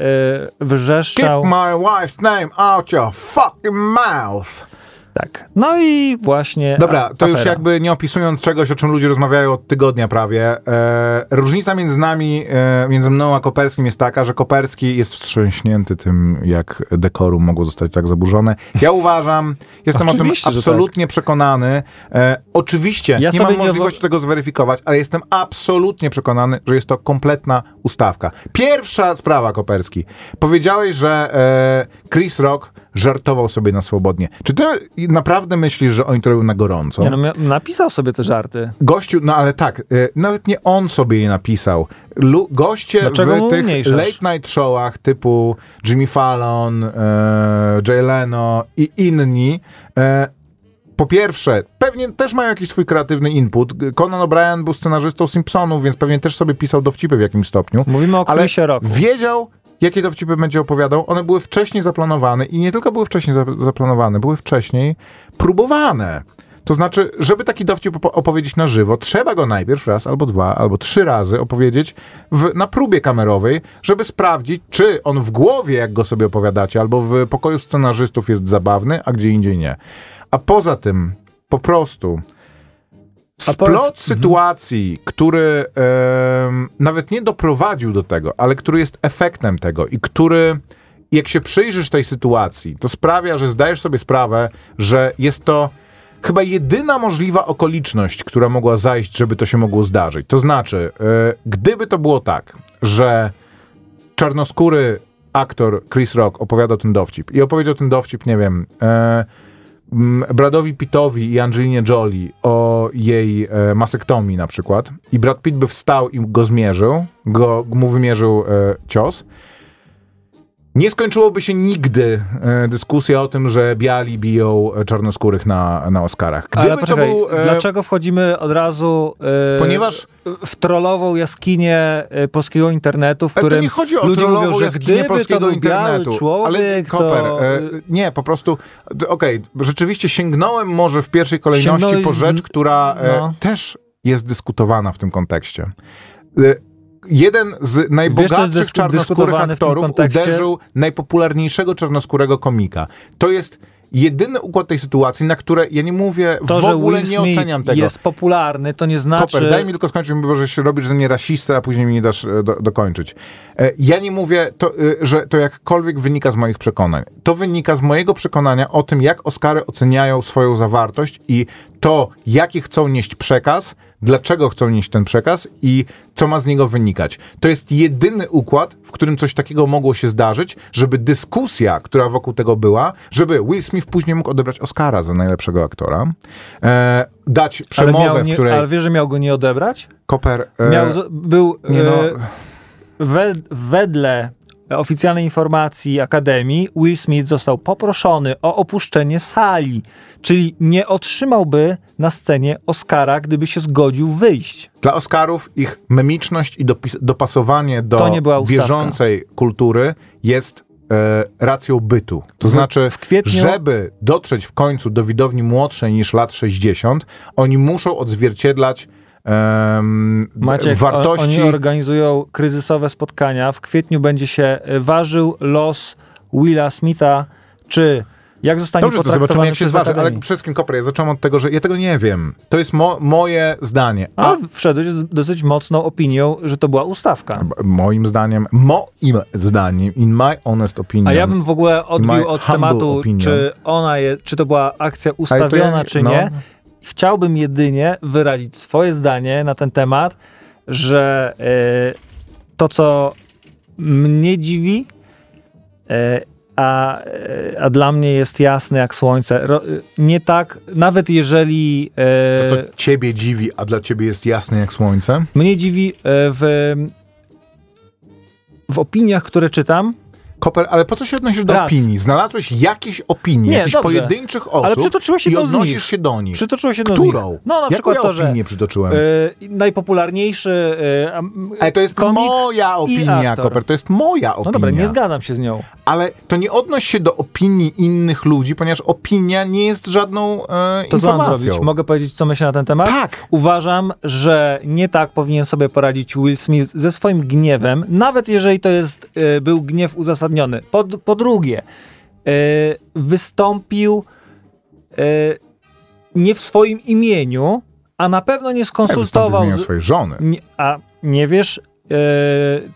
Keep wrzeszczał. my wife's name out your fucking mouth. Tak. No i właśnie. Dobra, to już afera. jakby nie opisując czegoś, o czym ludzie rozmawiają od tygodnia prawie. E, różnica między nami, e, między mną a Koperskim jest taka, że Koperski jest wstrząśnięty tym, jak dekorum mogło zostać tak zaburzone. Ja uważam, jestem o tym Oczywiście, absolutnie przekonany. E, oczywiście, Ja nie mam nie możliwości wo- tego zweryfikować, ale jestem absolutnie przekonany, że jest to kompletna ustawka. Pierwsza sprawa, Koperski. Powiedziałeś, że e, Chris Rock żartował sobie na swobodnie. Czy ty naprawdę myślisz, że oni to robią na gorąco? Nie, no, napisał sobie te żarty. Gościu, no ale tak, e, nawet nie on sobie je napisał. Lu, goście Dlaczego w tych umniejszasz? late night showach typu Jimmy Fallon, e, Jay Leno i inni, e, po pierwsze, pewnie też mają jakiś swój kreatywny input. Conan O'Brien był scenarzystą Simpsonów, więc pewnie też sobie pisał dowcipy w jakimś stopniu. Mówimy o ale Chrisie Rocku. wiedział, jakie dowcipy będzie opowiadał. One były wcześniej zaplanowane i nie tylko były wcześniej za, zaplanowane, były wcześniej próbowane. To znaczy, żeby taki dowcip opo- opowiedzieć na żywo, trzeba go najpierw raz, albo dwa, albo trzy razy opowiedzieć w, na próbie kamerowej, żeby sprawdzić, czy on w głowie, jak go sobie opowiadacie, albo w pokoju scenarzystów jest zabawny, a gdzie indziej nie. A poza tym, po prostu Splot sytuacji, który em, nawet nie doprowadził do tego, ale który jest efektem tego i który, jak się przyjrzysz tej sytuacji, to sprawia, że zdajesz sobie sprawę, że jest to chyba jedyna możliwa okoliczność, która mogła zajść, żeby to się mogło zdarzyć. To znaczy, e, gdyby to było tak, że czarnoskóry aktor Chris Rock opowiadał ten dowcip i opowiedział ten dowcip, nie wiem, e, Bradowi Pittowi i Angelinie Jolie o jej e, masektomii na przykład. I Brad Pitt by wstał i go zmierzył, go, mu wymierzył e, cios, nie skończyłoby się nigdy e, dyskusja o tym, że biali biją e, czarnoskórych na, na Oscarach. Gdyby Ale poczekaj, to był... e, dlaczego wchodzimy od razu e, Ponieważ- w trollową jaskinię e, polskiego internetu, w Ale którym to nie chodzi o ludzie mówią, że gdyby to polskiego był internetu. człowiek, ale Koper, to... e, nie, po prostu, okej, rzeczywiście sięgnąłem może w pierwszej kolejności Sięgnąłeś- po rzecz, która e, no. też jest dyskutowana w tym kontekście. Jeden z najbogatszych czarnoskórych aktorów uderzył najpopularniejszego czarnoskórego komika. To jest jedyny układ tej sytuacji, na które ja nie mówię, To, w że ogóle Will nie Smith oceniam tego. jest popularny, to nie znaczy... Koper, daj mi tylko skończyć, bo że się robisz ze mnie rasistę, a później mi nie dasz e, do, dokończyć. E, Ja nie mówię, to, e, że to jakkolwiek wynika z moich przekonań. To wynika z mojego przekonania o tym, jak Oscary oceniają swoją zawartość i to, jaki chcą nieść przekaz, dlaczego chcą nieść ten przekaz i co ma z niego wynikać. To jest jedyny układ, w którym coś takiego mogło się zdarzyć, żeby dyskusja, która wokół tego była, żeby Will Smith później mógł odebrać Oscara za najlepszego aktora, e, dać ale, przemowę, w nie, której... ale wiesz, że miał go nie odebrać? Koper. E, Miał, był nie no, e, we, wedle oficjalnej informacji Akademii Will Smith został poproszony o opuszczenie sali, czyli nie otrzymałby na scenie Oscara, gdyby się zgodził wyjść. dla Oscarów ich memiczność i dopis, dopasowanie do To nie była ustawka. bieżącej kultury jest e, racją bytu. To W- znaczy, w kwietniu- żeby dotrzeć w końcu do widowni młodszej niż lat 60, oni muszą odzwierciedlać em, Maciek, wartości. oni organizują kryzysowe spotkania. W kwietniu będzie się ważył los Willa Smitha, czy jak zostanie Dobrze, to zobaczymy, potraktowany jak się przez zważy, ale przede wszystkim, Koper, ja zacząłem od tego, że ja tego nie wiem. To jest mo, moje zdanie. A A wszedłeś z dosyć mocną opinią, że to była ustawka. moim zdaniem, moim zdaniem, in my honest opinion, A ja bym w ogóle odbił od tematu, opinion. czy ona jest, czy to była akcja ustawiona, ja- czy no. nie. Chciałbym jedynie wyrazić swoje zdanie na ten temat, że e, to, co mnie dziwi, e, a, e, a dla mnie jest jasne jak słońce. Ro, nie tak, nawet jeżeli e, To, co ciebie dziwi, a dla ciebie jest jasne jak słońce. mnie dziwi e, w, w opiniach, które czytam, Koper, ale po co się odnosisz do Raz. opinii? Znalazłeś jakieś opinie, Nie, jakichś dobrze. pojedynczych osób Ale przytoczyłeś i jedną z odnosisz nich. się do nich. przytoczyło się do Którą? nich. No na Jaką przykład ja to, że opinię przytoczyłem? E, najpopularniejszy am- Ale to jest moja i opinia. Koper, to jest moja opinia. No dobra, nie zgadzam się z nią. Ale to nie odnoś się do opinii innych ludzi, ponieważ opinia nie jest żadną e, To co mam informacją. zrobić? Mogę powiedzieć, co myślę na ten temat? Tak. Uważam, że nie tak powinien sobie poradzić Will Smith ze swoim gniewem, nawet jeżeli to jest, e, był gniew uzasadniony. Po, po drugie, e, wystąpił e, nie w swoim imieniu, a na pewno nie Ja skonsultował wystąpił w imieniu z, swojej żony. Nie, a nie wiesz, e,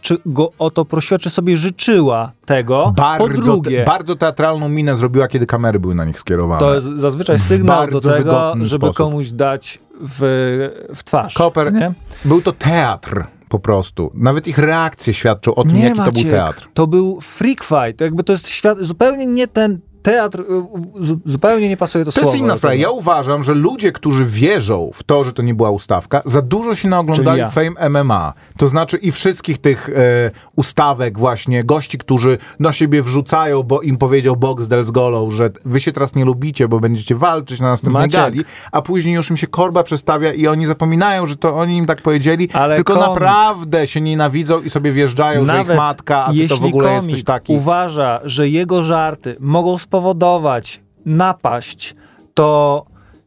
czy go o to prosiła, czy sobie życzyła tego. Bardzo, po drugie, te, bardzo teatralną minę zrobiła, kiedy kamery były na nich skierowane. to jest zazwyczaj sygnał do tego, żeby sposób. komuś dać w, w twarz. Koper, nie? Był to teatr po prostu. Nawet ich reakcje świadczą o tym, nie jaki to był Maciek, teatr. To był freak fight. Jakby to jest świat, zupełnie nie ten teatr, y, zu- zupełnie nie pasuje to, To słowo. jest inna do sprawa. Ja uważam, że ludzie, którzy wierzą w to, że to nie była ustawka, za dużo się naoglądali ja. Fame MMA. To znaczy i wszystkich tych e, ustawek właśnie, gości, którzy na siebie wrzucają, bo im powiedział Boxdel z Golą, że wy się teraz nie lubicie, bo będziecie walczyć na następnej Maciek. gali, a później już im się korba przestawia i oni zapominają, że to oni im tak powiedzieli, Ale tylko komik- naprawdę się nienawidzą i sobie wjeżdżają, że ich Nawet matka, a ty to w ogóle jesteś taki. uważa, że jego żarty mogą spowodować napaść, to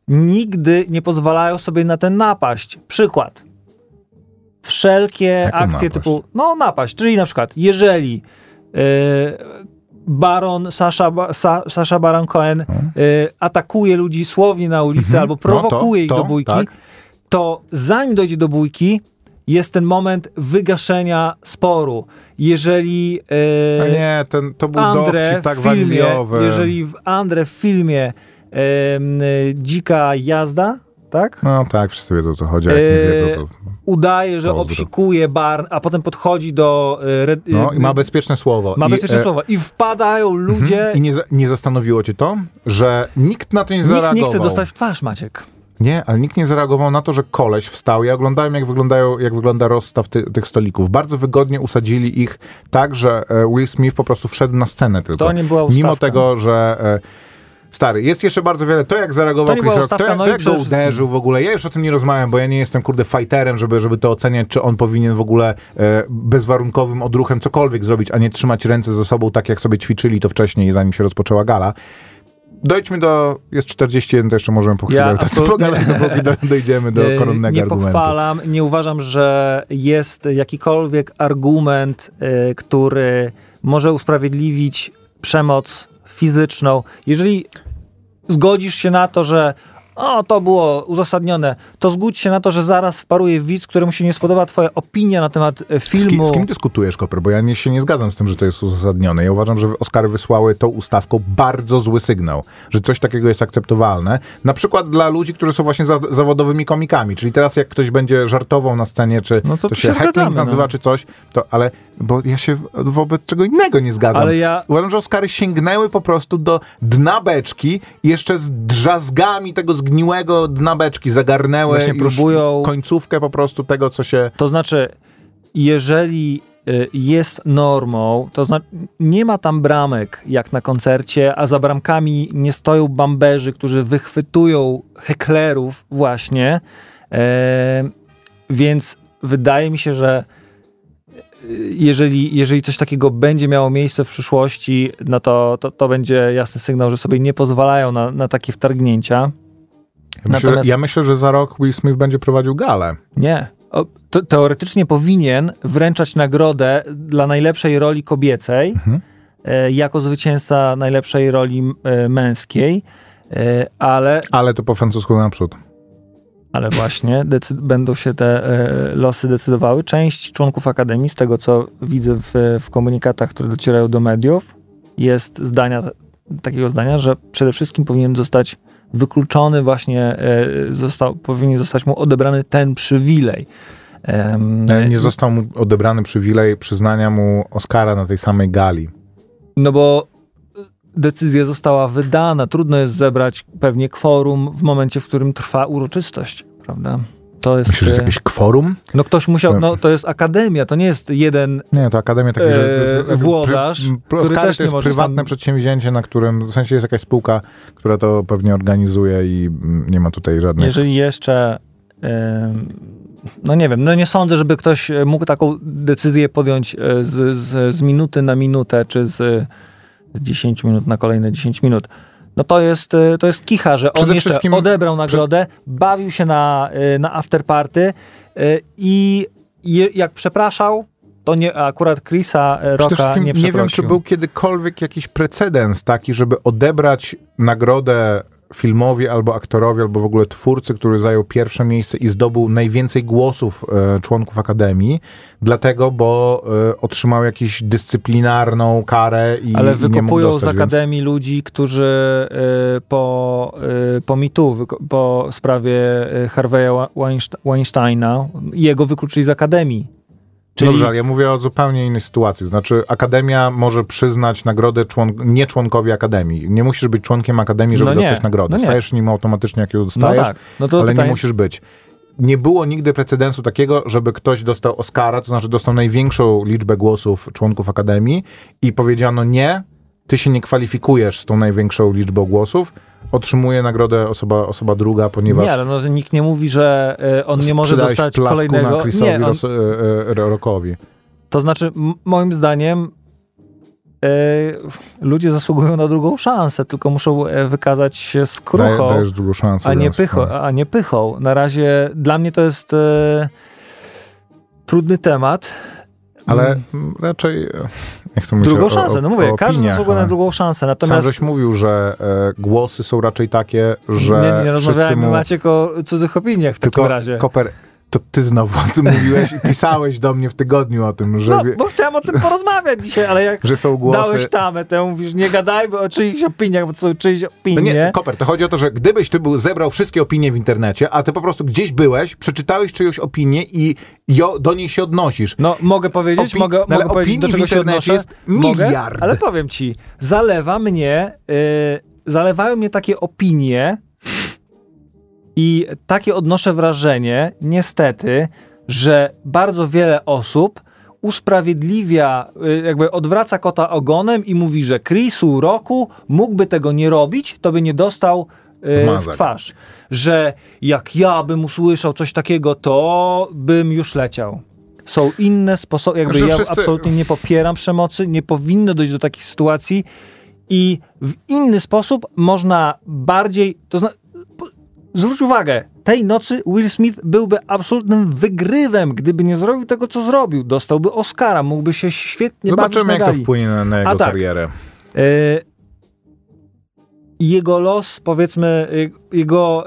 nigdy nie pozwalają sobie na tę napaść. Przykład. Wszelkie Jaką akcje napaść? typu, no napaść, czyli na przykład, jeżeli e, baron Sasha, Sa, Sasha Baron Cohen e, atakuje ludzi słownie na ulicy Mhm. albo No to- prowokuje ich to, do bójki, tak. to zanim dojdzie do bójki, jest ten moment wygaszenia sporu. Jeżeli e, A nie, ten, to był Andre dowcip tak filmie, waniliowy. jeżeli w Andre w filmie e, dzika jazda, tak? No tak, wszyscy wiedzą o co chodzi, a jak nie Eee, wiedzą, to... Udaje, że Pozdro. obsikuje Barn, a potem podchodzi do... e, Red, No e, i ma bezpieczne słowo. ma I, bezpieczne e, słowa. I wpadają ludzie... I nie, nie zastanowiło cię to, że nikt na to nie Nikt zareagował. nie chce dostać w twarz, Maciek. Nie, ale nikt nie zareagował na to, że koleś wstał. Ja oglądałem, jak, wyglądają, jak wygląda rozstaw ty, tych stolików. Bardzo wygodnie usadzili ich tak, że e, Will Smith po prostu wszedł na scenę tylko. To nie była ustawka. Mimo tego, że... E, Stary, jest jeszcze bardzo wiele. To jak zareagował To Chris Rock, to, no to jak go uderzył w ogóle. Ja już o tym nie rozmawiam, bo ja nie jestem, kurde, fighterem, żeby, żeby to oceniać, czy on powinien w ogóle e, bezwarunkowym odruchem cokolwiek zrobić, a nie trzymać ręce ze sobą tak, jak sobie ćwiczyli to wcześniej, zanim się rozpoczęła gala. Dojdźmy do... Jest 41, to jeszcze możemy po chwilę Ja to absolutnie- pogadać, dopóki do, dojdziemy do koronnego nie argumentu. pochwalam, nie uważam, że jest jakikolwiek argument, e, który może usprawiedliwić przemoc fizyczną. Jeżeli zgodzisz się na to, że o, to było uzasadnione, to zgódź się na to, że zaraz wparuje widz, któremu się nie spodoba twoja opinia na temat e, filmu. z kim dyskutujesz, Koper? Bo ja nie, się nie zgadzam z tym, że to jest uzasadnione. Ja uważam, że Oscary wysłały tą ustawką bardzo zły sygnał, że coś takiego jest akceptowalne. Na przykład dla ludzi, którzy są właśnie za, zawodowymi komikami. Czyli teraz jak ktoś będzie żartował na scenie, czy No to to się się heckling nazywa, no. czy coś, to ale, bo ja się wobec czego innego nie zgadzam. Ale ja- Uważam, że Oscary sięgnęły po prostu do dna beczki i jeszcze z drzazgami tego zgniłego dna beczki zagarnęły Właśnie próbują- końcówkę po prostu tego, co się... To znaczy, jeżeli y, jest normą, to znaczy nie ma tam bramek jak na koncercie, a za bramkami nie stoją bamberzy, którzy wychwytują heklerów właśnie. E, więc wydaje mi się, że jeżeli, jeżeli coś takiego będzie miało miejsce w przyszłości, no to, to, to będzie jasny sygnał, że sobie nie pozwalają na, na takie wtargnięcia. Ja myślę, Natomiast- ja myślę, że za rok Will Smith będzie prowadził galę. Nie. O, teoretycznie powinien wręczać nagrodę dla najlepszej roli kobiecej Mhm. e, jako zwycięzca najlepszej roli e, męskiej, e, ale, Ale to po francusku naprzód. Ale właśnie będą się te e, losy decydowały. Część członków Akademii, z tego co widzę w, w komunikatach, które docierają do mediów, jest zdania, takiego zdania, że przede wszystkim powinien zostać wykluczony właśnie, e, został, powinien zostać mu odebrany ten przywilej. E, Nie został mu odebrany przywilej przyznania mu Oscara na tej samej gali. No bo decyzja została wydana. Trudno jest zebrać pewnie kworum w momencie, w którym trwa uroczystość, prawda? To jest. Myślisz, że jest e, jakieś kworum? No ktoś musiał, no to jest akademia, to nie jest jeden. Nie, to Akademia takich, że... E, włodarz, który też to jest prywatne sam- przedsięwzięcie, na którym, w sensie jest jakaś spółka, która to pewnie organizuje i mm, nie ma tutaj żadnych... Jeżeli jeszcze. em, No nie wiem, no nie sądzę, żeby ktoś e, mógł taką decyzję podjąć e, z, z, z minuty na minutę, czy z, z 10 minut na kolejne 10 minut. No to jest, e, to jest kicha, że on jeszcze wszystkim- odebrał nagrodę, bawił się na, e, na afterparty e, i jak przepraszał, to nie, akurat Chrisa Przede Rocka wszystkim nie nie, przeprosił. wiem, czy był kiedykolwiek jakiś precedens taki, żeby odebrać nagrodę filmowi albo aktorowi, albo w ogóle twórcy, który zajął pierwsze miejsce i zdobył najwięcej głosów e, członków Akademii, dlatego, bo e, otrzymał jakąś dyscyplinarną karę i, Ale i wykopują dostać, z akademii ludzi, którzy y, po, y, po mitu, po sprawie y, Harvey'a Weinst- Weinsteina, jego wykluczyli z akademii. Czyli Dobrze, ale ja mówię o zupełnie innej sytuacji. Znaczy, Akademia może przyznać nagrodę człon... nie członkowi Akademii. Nie musisz być członkiem Akademii, żeby No nie, dostać nagrodę. no. Stajesz nim automatycznie, jak ją no dostajesz, tak, no to ale nie musisz być. Nie było nigdy precedensu takiego, żeby ktoś dostał Oscara, to znaczy dostał największą liczbę głosów członków Akademii i powiedziano nie, ty się nie kwalifikujesz z tą największą liczbą głosów, otrzymuje nagrodę osoba, osoba druga, ponieważ Nie, ale no, nikt nie mówi, że y, on nie może dostać kolejnego. na Chrisowi Nie, on, Ros- e, e, Rockowi. to znaczy, moim zdaniem, ludzie zasługują na drugą szansę, tylko muszą e, wykazać się skruchą. drugą szansę. a nie, pycho, no. a nie pychą. Na razie dla mnie to jest e, trudny temat. Ale Mm. raczej, chcę mówić Drugą o, szansę, o, no mówię, o każdy opiniach, zasługuje na ale drugą szansę. Sam Natomiast żeś mówił, że e, głosy są raczej takie, że nie, nie rozmawiajmy mu... Maciek o cudzych opiniach w Tylko, takim razie. Koper, to ty znowu o tym mówiłeś i pisałeś do mnie w tygodniu o tym, że, No, bo chciałem o tym porozmawiać dzisiaj, ale jak że są głosy... dałeś tamę, to mówisz, nie gadajmy o czyichś opiniach, bo to są czyjeś No opinie. nie, Koper, to chodzi o to, że gdybyś ty był, zebrał wszystkie opinie w internecie, a ty po prostu gdzieś byłeś, przeczytałeś czyjąś opinię i jo, do niej się odnosisz. No, mogę powiedzieć, Opi- mogę, no, mogę powiedzieć, do w czego się internecie jest Mogę, miliard. ale powiem ci, zalewa mnie, y, zalewają mnie takie opinie i takie odnoszę wrażenie, niestety, że bardzo wiele osób usprawiedliwia, y, jakby odwraca kota ogonem i mówi, że Chrisu roku mógłby tego nie robić, to by nie dostał y, w Wmazać. twarz. Że jak ja bym usłyszał coś takiego, to bym już leciał. Są inne sposoby, jakby ja wszyscy- absolutnie nie popieram przemocy, nie powinno dojść do takich sytuacji i w inny sposób można bardziej, to zna, po- zwróć uwagę, tej nocy Will Smith byłby absolutnym wygrywem, gdyby nie zrobił tego, co zrobił. Dostałby Oscara, mógłby się świetnie Zobaczymy, bawić jak na to gali. wpłynie na, na jego A tak. karierę. E, jego los, powiedzmy, e, jego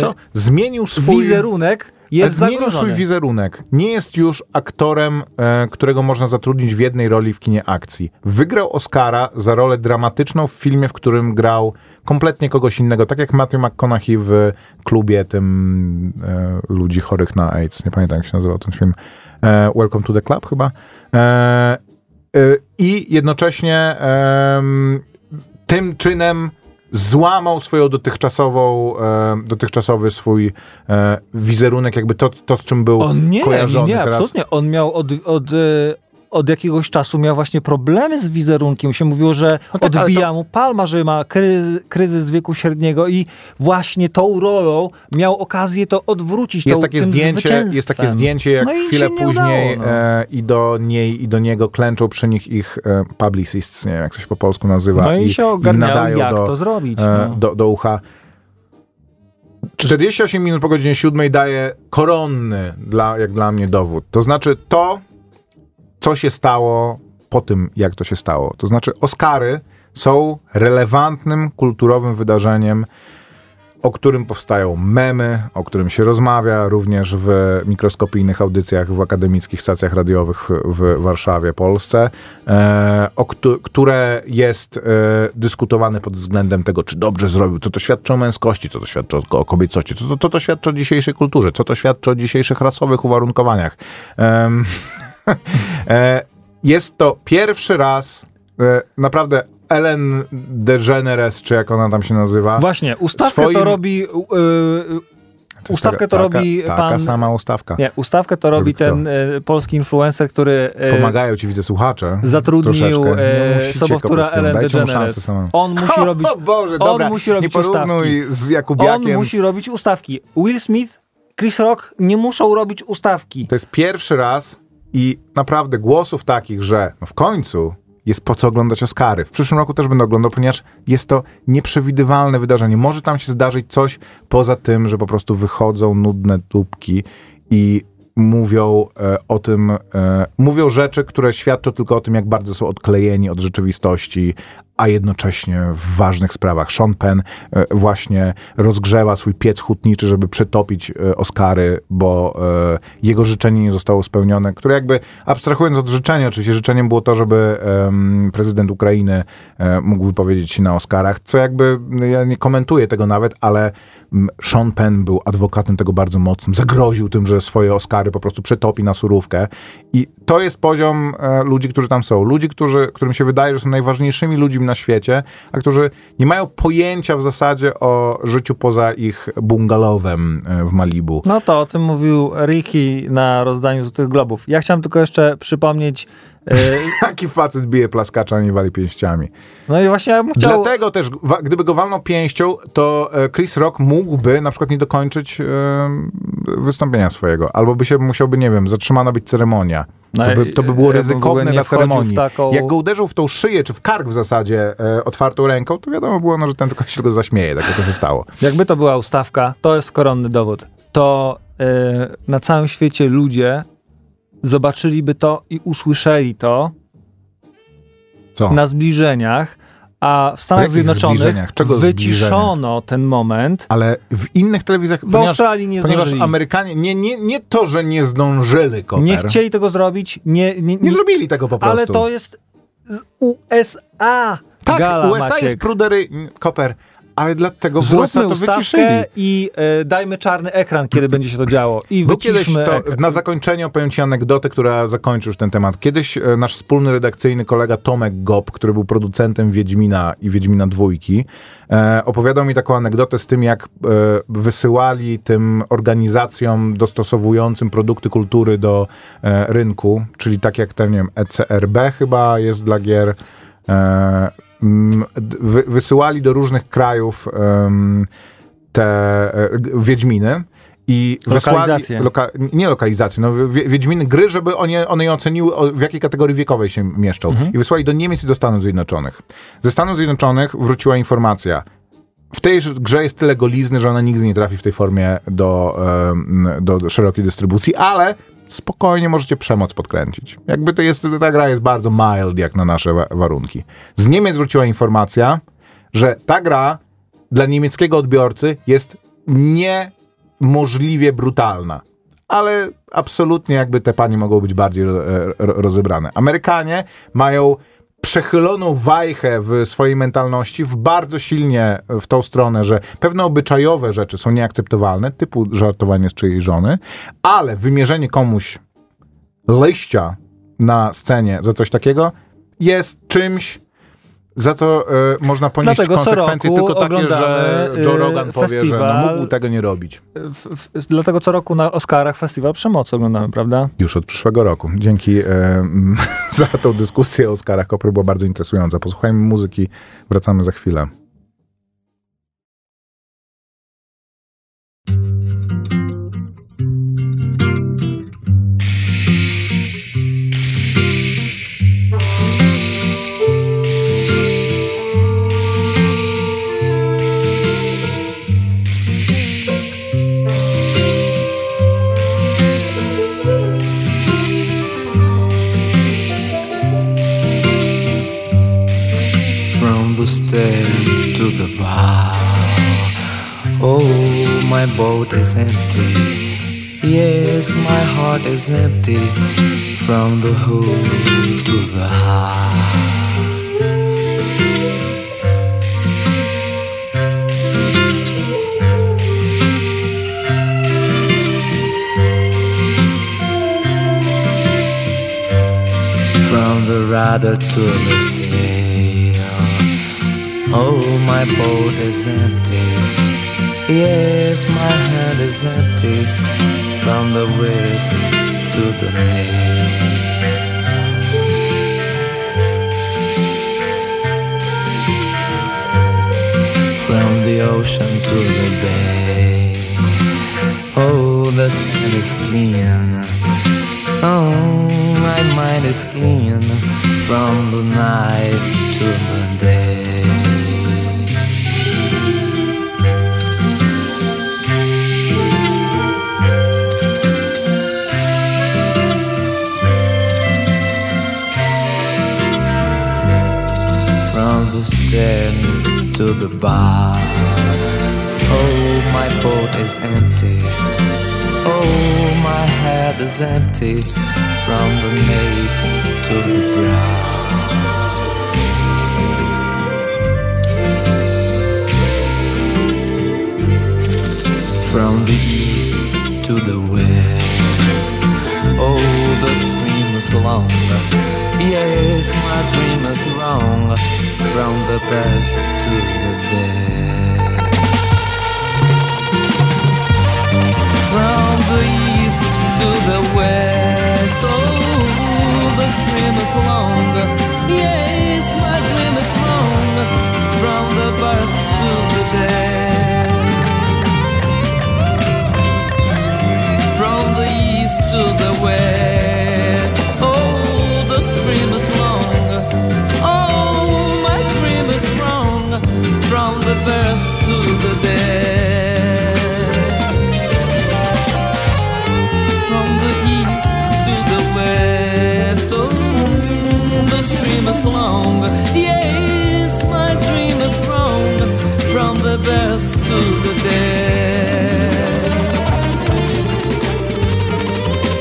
co? Zmienił swój... wizerunek jest Zmienił zagrożony. swój wizerunek. Nie jest już aktorem, e, którego można zatrudnić w jednej roli w kinie akcji. Wygrał Oscara za rolę dramatyczną w filmie, w którym grał kompletnie kogoś innego, tak jak Matthew McConaughey w klubie tym e, ludzi chorych na AIDS. Nie pamiętam, jak się nazywał ten film. E, Welcome to the Club chyba. E, e, I jednocześnie tym czynem złamał swoją dotychczasową, e, dotychczasowy swój e, wizerunek, jakby to, to, z czym był On nie, nie, kojarzony. nie, Teraz absolutnie. On miał od, od, od jakiegoś czasu miał właśnie problemy z wizerunkiem. Się mówiło, że No tak, odbija to- mu palma, że ma kry, kryzys wieku średniego i właśnie tą rolą miał okazję to odwrócić. jest tą, takie, zdjęcie, jest takie zdjęcie, jak No i chwilę później udało, no. e, i do niej i do niego klęczą przy nich ich e, publicists, nie wiem jak to się po polsku nazywa. No i, się ogarniają, jak do, to zrobić. e, No. do, do ucha. 48 minut po godzinie 7 daje koronny, dla, jak dla mnie, dowód. To znaczy to, co się stało po tym, jak to się stało. To znaczy Oscary są relevantnym kulturowym wydarzeniem, o którym powstają memy, o którym się rozmawia również w mikroskopijnych audycjach w akademickich stacjach radiowych w Warszawie, Polsce, e, o któ- które jest e, dyskutowane pod względem tego, czy dobrze zrobił, co to świadczy o męskości, co to świadczy o, o co to, co to świadczy o dzisiejszej kulturze, co to świadczy o dzisiejszych rasowych uwarunkowaniach. E, jest to pierwszy raz, e, naprawdę Ellen DeGeneres, czy jak ona tam się nazywa, Właśnie, ustawkę swoim- to robi... Yy, jest ustawkę to taka- robi taka pan... sama ustawka. Nie, ustawkę to robi kto? ten e, polski influencer, który e, Pomagają ci, widzę, słuchacze. zatrudnił e, musicie sobowtóra Ellen DeGeneres. On musi robić... O Boże, on dobra, musi robić nie porównuj z Jakubiakiem. On musi robić ustawki. Will Smith, Chris Rock nie muszą robić ustawki. To jest pierwszy raz i naprawdę głosów takich, że no w końcu jest po co oglądać Oscary. W przyszłym roku też będę oglądał, ponieważ jest to nieprzewidywalne wydarzenie. Może tam się zdarzyć coś poza tym, że po prostu wychodzą nudne dupki i mówią e, o tym, e, mówią rzeczy, które świadczą tylko o tym, jak bardzo są odklejeni od rzeczywistości, a jednocześnie w ważnych sprawach. Sean Penn e, właśnie rozgrzewa swój piec hutniczy, żeby przetopić e, Oscary, bo e, jego życzenie nie zostało spełnione, które jakby, abstrahując od życzenia, oczywiście życzeniem było to, żeby prezydent Ukrainy mógł wypowiedzieć się na Oscarach, co jakby, no, ja nie komentuję tego nawet, ale Sean Penn był adwokatem tego bardzo mocnym, zagroził tym, że swoje Oscary po prostu przetopi na surówkę i to jest poziom ludzi, którzy tam są. Ludzi, którzy, którym się wydaje, że są najważniejszymi ludźmi na świecie, a którzy nie mają pojęcia w zasadzie o życiu poza ich bungalowem e, w Malibu. No to o tym mówił Ricky na rozdaniu Złotych Globów. Ja chciałem tylko jeszcze przypomnieć, e, Taki facet bije plaskacza, a nie wali pięściami. no i właśnie ja bym chciał... Dlatego też, gdyby go walnął pięścią, to e, Chris Rock mógłby na przykład nie dokończyć wystąpienia swojego. Albo by się musiałby, nie wiem, zatrzymana być ceremonia. No To by, to by było ogóle ryzykowne w ceremonii. taką- Jak go uderzył w tą szyję, czy w kark w zasadzie e, otwartą ręką, to wiadomo było, no, że ten tylko się go zaśmieje, tak jak to się stało. Jakby to była ustawka, to jest koronny dowód. To e, na całym świecie ludzie zobaczyliby to i usłyszeli to Co? na zbliżeniach, a w Stanach Zjednoczonych? Czego wyciszono ten moment. Ale w innych telewizjach... W Australii nie Ponieważ zdążyli. Amerykanie... Nie, nie, nie to, że nie zdążyli, Koper. Nie chcieli tego zrobić, nie, nie, Nie zrobili tego po prostu. ale to jest z USA Tak, gala, USA Maciek. jest prudery... Koper. Ale dlatego Zróbmy USA to wyciszyli. i e, dajmy czarny ekran, kiedy będzie się to działo. I Bo kiedyś to, ekran. na zakończenie opowiem Ci anegdotę, która zakończy już ten temat. Kiedyś e, nasz wspólny redakcyjny kolega Tomek Gop, który był producentem Wiedźmina i Wiedźmina Dwójki, e, opowiadał mi taką anegdotę z tym, jak wysyłali tym organizacjom dostosowującym produkty kultury do rynku, czyli tak jak ten, nie wiem, ECRB chyba jest dla gier, wysyłali do różnych krajów te e, Wiedźminy i Lokalizacje. wysłali, loka, nie lokalizacje, no wie- Wiedźminy gry, żeby one, one je oceniły, w jakiej kategorii wiekowej się mieszczą. I wysłali do Niemiec i do Stanów Zjednoczonych. Ze Stanów Zjednoczonych wróciła informacja, w tej grze jest tyle golizny, że ona nigdy nie trafi w tej formie do, do, szerokiej dystrybucji, ale spokojnie możecie przemoc podkręcić. Jakby to jest, ta gra jest bardzo mild jak na nasze wa- warunki. Z Niemiec wróciła informacja, że ta gra dla niemieckiego odbiorcy jest niemożliwie brutalna. Ale absolutnie jakby te panie mogą być bardziej ro, rozebrane. Amerykanie mają przechyloną wajchę w swojej mentalności w bardzo silnie w tą stronę, że pewne obyczajowe rzeczy są nieakceptowalne, typu żartowanie z czyjej żony, ale wymierzenie komuś liścia na scenie za coś takiego jest czymś, za to e, można ponieść Dlatego konsekwencje tylko takie, że Joe y, Rogan powie, że no, festiwal. mógł tego nie robić. W, w, dlatego co roku na Oscarach festiwal przemocy oglądamy, prawda? Już od przyszłego roku. Dzięki e, mm, za tą dyskusję o Oscarach. Kopry była bardzo interesująca. Posłuchajmy muzyki. Wracamy za chwilę. My boat is empty. Yes, my heart is empty. From the hood to the heart. From the rudder to the sail. Oh, my boat is empty. Yes, my hand is empty. From the west to the main. From the ocean to the bay. Oh, the sand is clean. Oh, my mind is clean from the night to the day. To the bar. Oh, my boat is empty. Oh, my head is empty from the nape to the brow. From the east to the west. Oh, the stream is long. Yes, my dream is wrong. From the birth to the dead. from the east to the west. Oh, the stream is long. Yes, my dream is long. From the birth to the death. From the east to the west. from the birth to the death. From the east to the west, oh, the stream is long. Yes, my dream is strong. From the birth to the death.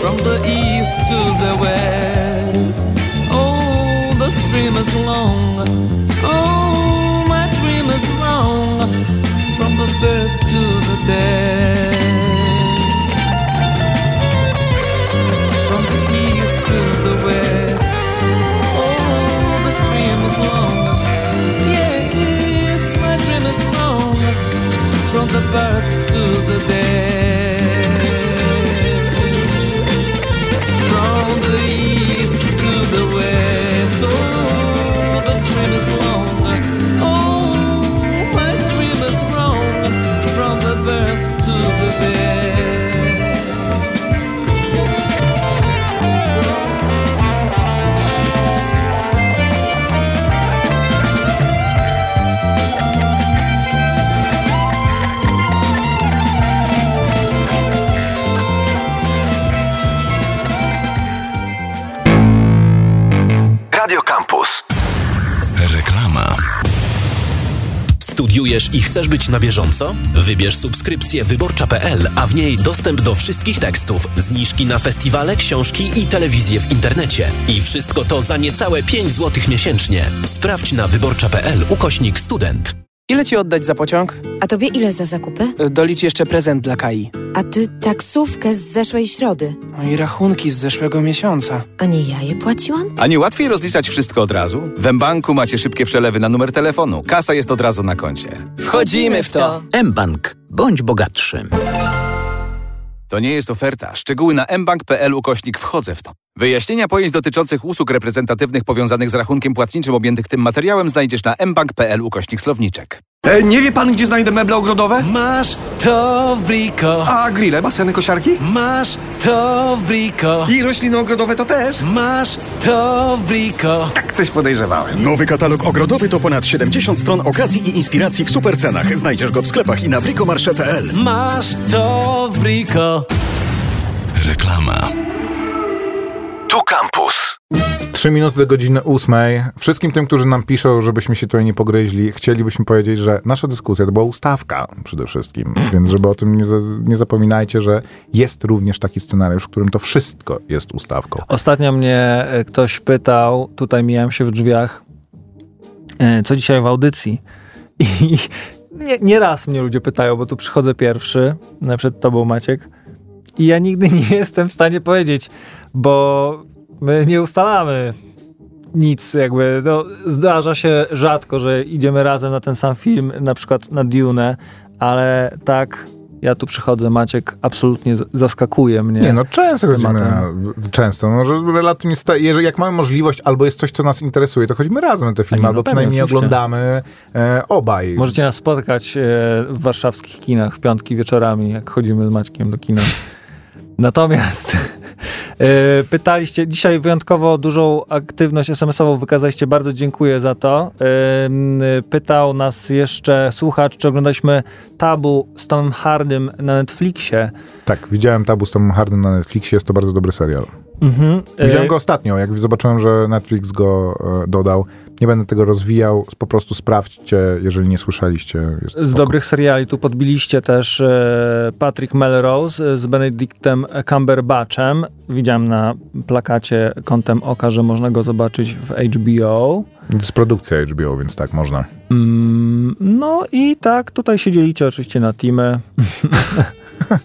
From the east to the west, oh, the stream is long. Oh. From the birth to the death. Studiujesz i chcesz być na bieżąco? Wybierz subskrypcję wyborcza.pl, a w niej dostęp do wszystkich tekstów, zniżki na festiwale, książki i telewizję w internecie. I wszystko to za niecałe 5 zł miesięcznie. Sprawdź na wyborcza.pl ukośnik student. Ile ci oddać za pociąg? A tobie ile za zakupy? Y, Dolicz jeszcze prezent dla Kai. A ty taksówkę z zeszłej środy. No i rachunki z zeszłego miesiąca. A nie ja je płaciłam? A nie łatwiej rozliczać wszystko od razu? W mBanku macie szybkie przelewy na numer telefonu. Kasa jest od razu na koncie. Wchodzimy w to! mBank. Bądź bogatszym. To nie jest oferta. Szczegóły na mbank.pl ukośnik wchodzę w to. Wyjaśnienia pojęć dotyczących usług reprezentatywnych powiązanych z rachunkiem płatniczym objętych tym materiałem znajdziesz na mbank.pl ukośnik słowniczek. E, nie wie pan, gdzie znajdę meble ogrodowe? Masz to w Brico. A grille, baseny, kosiarki? Masz to w Brico. I rośliny ogrodowe to też? Masz to w Brico. Tak coś podejrzewałem. Nowy katalog ogrodowy to ponad 70 stron okazji i inspiracji w supercenach. Znajdziesz go w sklepach i na bricomarche.pl. Masz to w Brico. Tu Campus. Trzy minuty do godziny ósmej. Wszystkim tym, którzy nam piszą, żebyśmy się tutaj nie pogryźli, chcielibyśmy powiedzieć, że nasza dyskusja to była ustawka przede wszystkim, więc żeby o tym nie, za, nie zapominajcie, że jest również taki scenariusz, w którym to wszystko jest ustawką. Ostatnio mnie e, ktoś pytał, tutaj mijałem się w drzwiach, e, co dzisiaj w audycji. I nie, nie raz mnie ludzie pytają, bo tu przychodzę pierwszy, przed tobą Maciek. I ja nigdy nie jestem w stanie powiedzieć, bo my nie ustalamy nic jakby. No, zdarza się rzadko, że idziemy razem na ten sam film, na przykład na Dune, ale tak, ja tu przychodzę, Maciek absolutnie zaskakuje mnie. Nie, no często chodzimy, często, może relatywnie, sta- jeżeli jak mamy możliwość, albo jest coś, co nas interesuje, to chodzimy razem na te filmy, nie, no albo pewnie, przynajmniej oczywiście. oglądamy e, obaj. Możecie nas spotkać e, w warszawskich kinach w piątki wieczorami, jak chodzimy z Maćkiem do kina. Natomiast e, pytaliście, dzisiaj wyjątkowo dużą aktywność SMS-ową wykazaliście, bardzo dziękuję za to. E, pytał nas jeszcze słuchacz, czy oglądaliśmy Tabu z Tomem Hardym na Netflixie. Tak, widziałem Tabu z Tomem Hardym na Netflixie, jest to bardzo dobry serial. Mhm. E, Widziałem go ostatnio, jak zobaczyłem, że Netflix go dodał. Nie będę tego rozwijał, po prostu sprawdźcie, jeżeli nie słyszeliście. Z dobrych seriali tu podbiliście też e, Patrick Melrose e, z Benedictem Cumberbatchem. Widziałem na plakacie kątem oka, że można go zobaczyć w HBO. To jest produkcja HBO, więc tak, można. Mm, no i tak, tutaj się dzielicie oczywiście na teamy.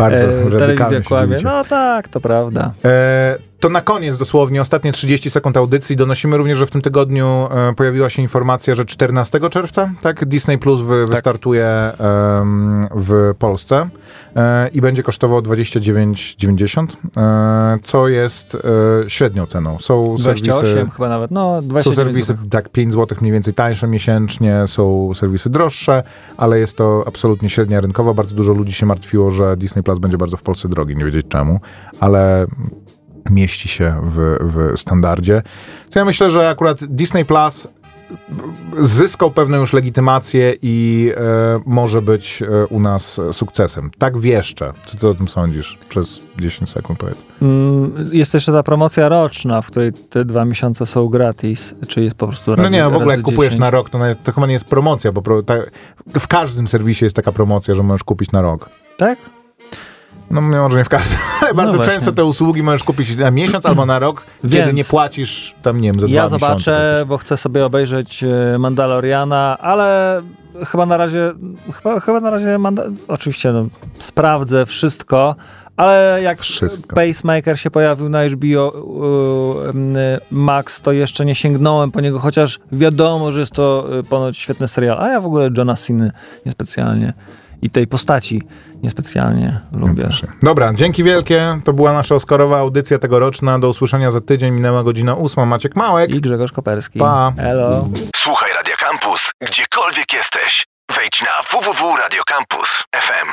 Bardzo E, telewizja kłamie. No tak, to prawda. E, to na koniec dosłownie, ostatnie 30 sekund audycji. Donosimy również, że w tym tygodniu e, pojawiła się informacja, że 14 czerwca tak, Disney Plus wy, wystartuje em, w Polsce e, i będzie kosztował 29,90, e, co jest e, średnią ceną. Są 28 serwisy, chyba nawet. No, są 29 serwisy złotych. tak 5 zł mniej więcej tańsze miesięcznie, są serwisy droższe, ale jest to absolutnie średnia rynkowa. Bardzo dużo ludzi się martwiło, że Disney Plus będzie bardzo w Polsce drogi, nie wiedzieć czemu, ale mieści się w, w standardzie. To ja myślę, że akurat Disney Plus zyskał pewną już legitymację i e, może być e, u nas sukcesem. Tak wieszczę. Co ty o tym sądzisz? Przez 10 sekund powiedz. Mm, Jest jeszcze ta promocja roczna, w której te dwa miesiące są gratis, czy jest po prostu No razy, nie, w ogóle jak kupujesz 10. na rok, to, nawet, to chyba nie jest promocja, bo w każdym serwisie jest taka promocja, że możesz kupić na rok. Tak? No może nie w każdym, ale bardzo właśnie. często te usługi możesz kupić na miesiąc albo na rok, kiedy Więc- nie płacisz tam, nie wiem, za dwa Ja miesiące. zobaczę, bo chcę sobie obejrzeć e, Mandaloriana, ale chyba na razie, chyba, chyba na razie, manda- oczywiście no, sprawdzę wszystko, ale jak Wszystko. Pacemaker się pojawił na HBO e, m, Max, to jeszcze nie sięgnąłem po niego, chociaż wiadomo, że jest to e, ponoć świetny serial, a ja w ogóle Johna Cena niespecjalnie i tej postaci niespecjalnie lubię. Dobra, dzięki wielkie. To była nasza Oscarowa audycja tegoroczna. Do usłyszenia za tydzień. Minęła godzina ósma. Maciek Małek. I Grzegorz Koperski. Pa. Hello. Słuchaj Radio Campus, gdziekolwiek jesteś. Wejdź na www.radiocampus.fm.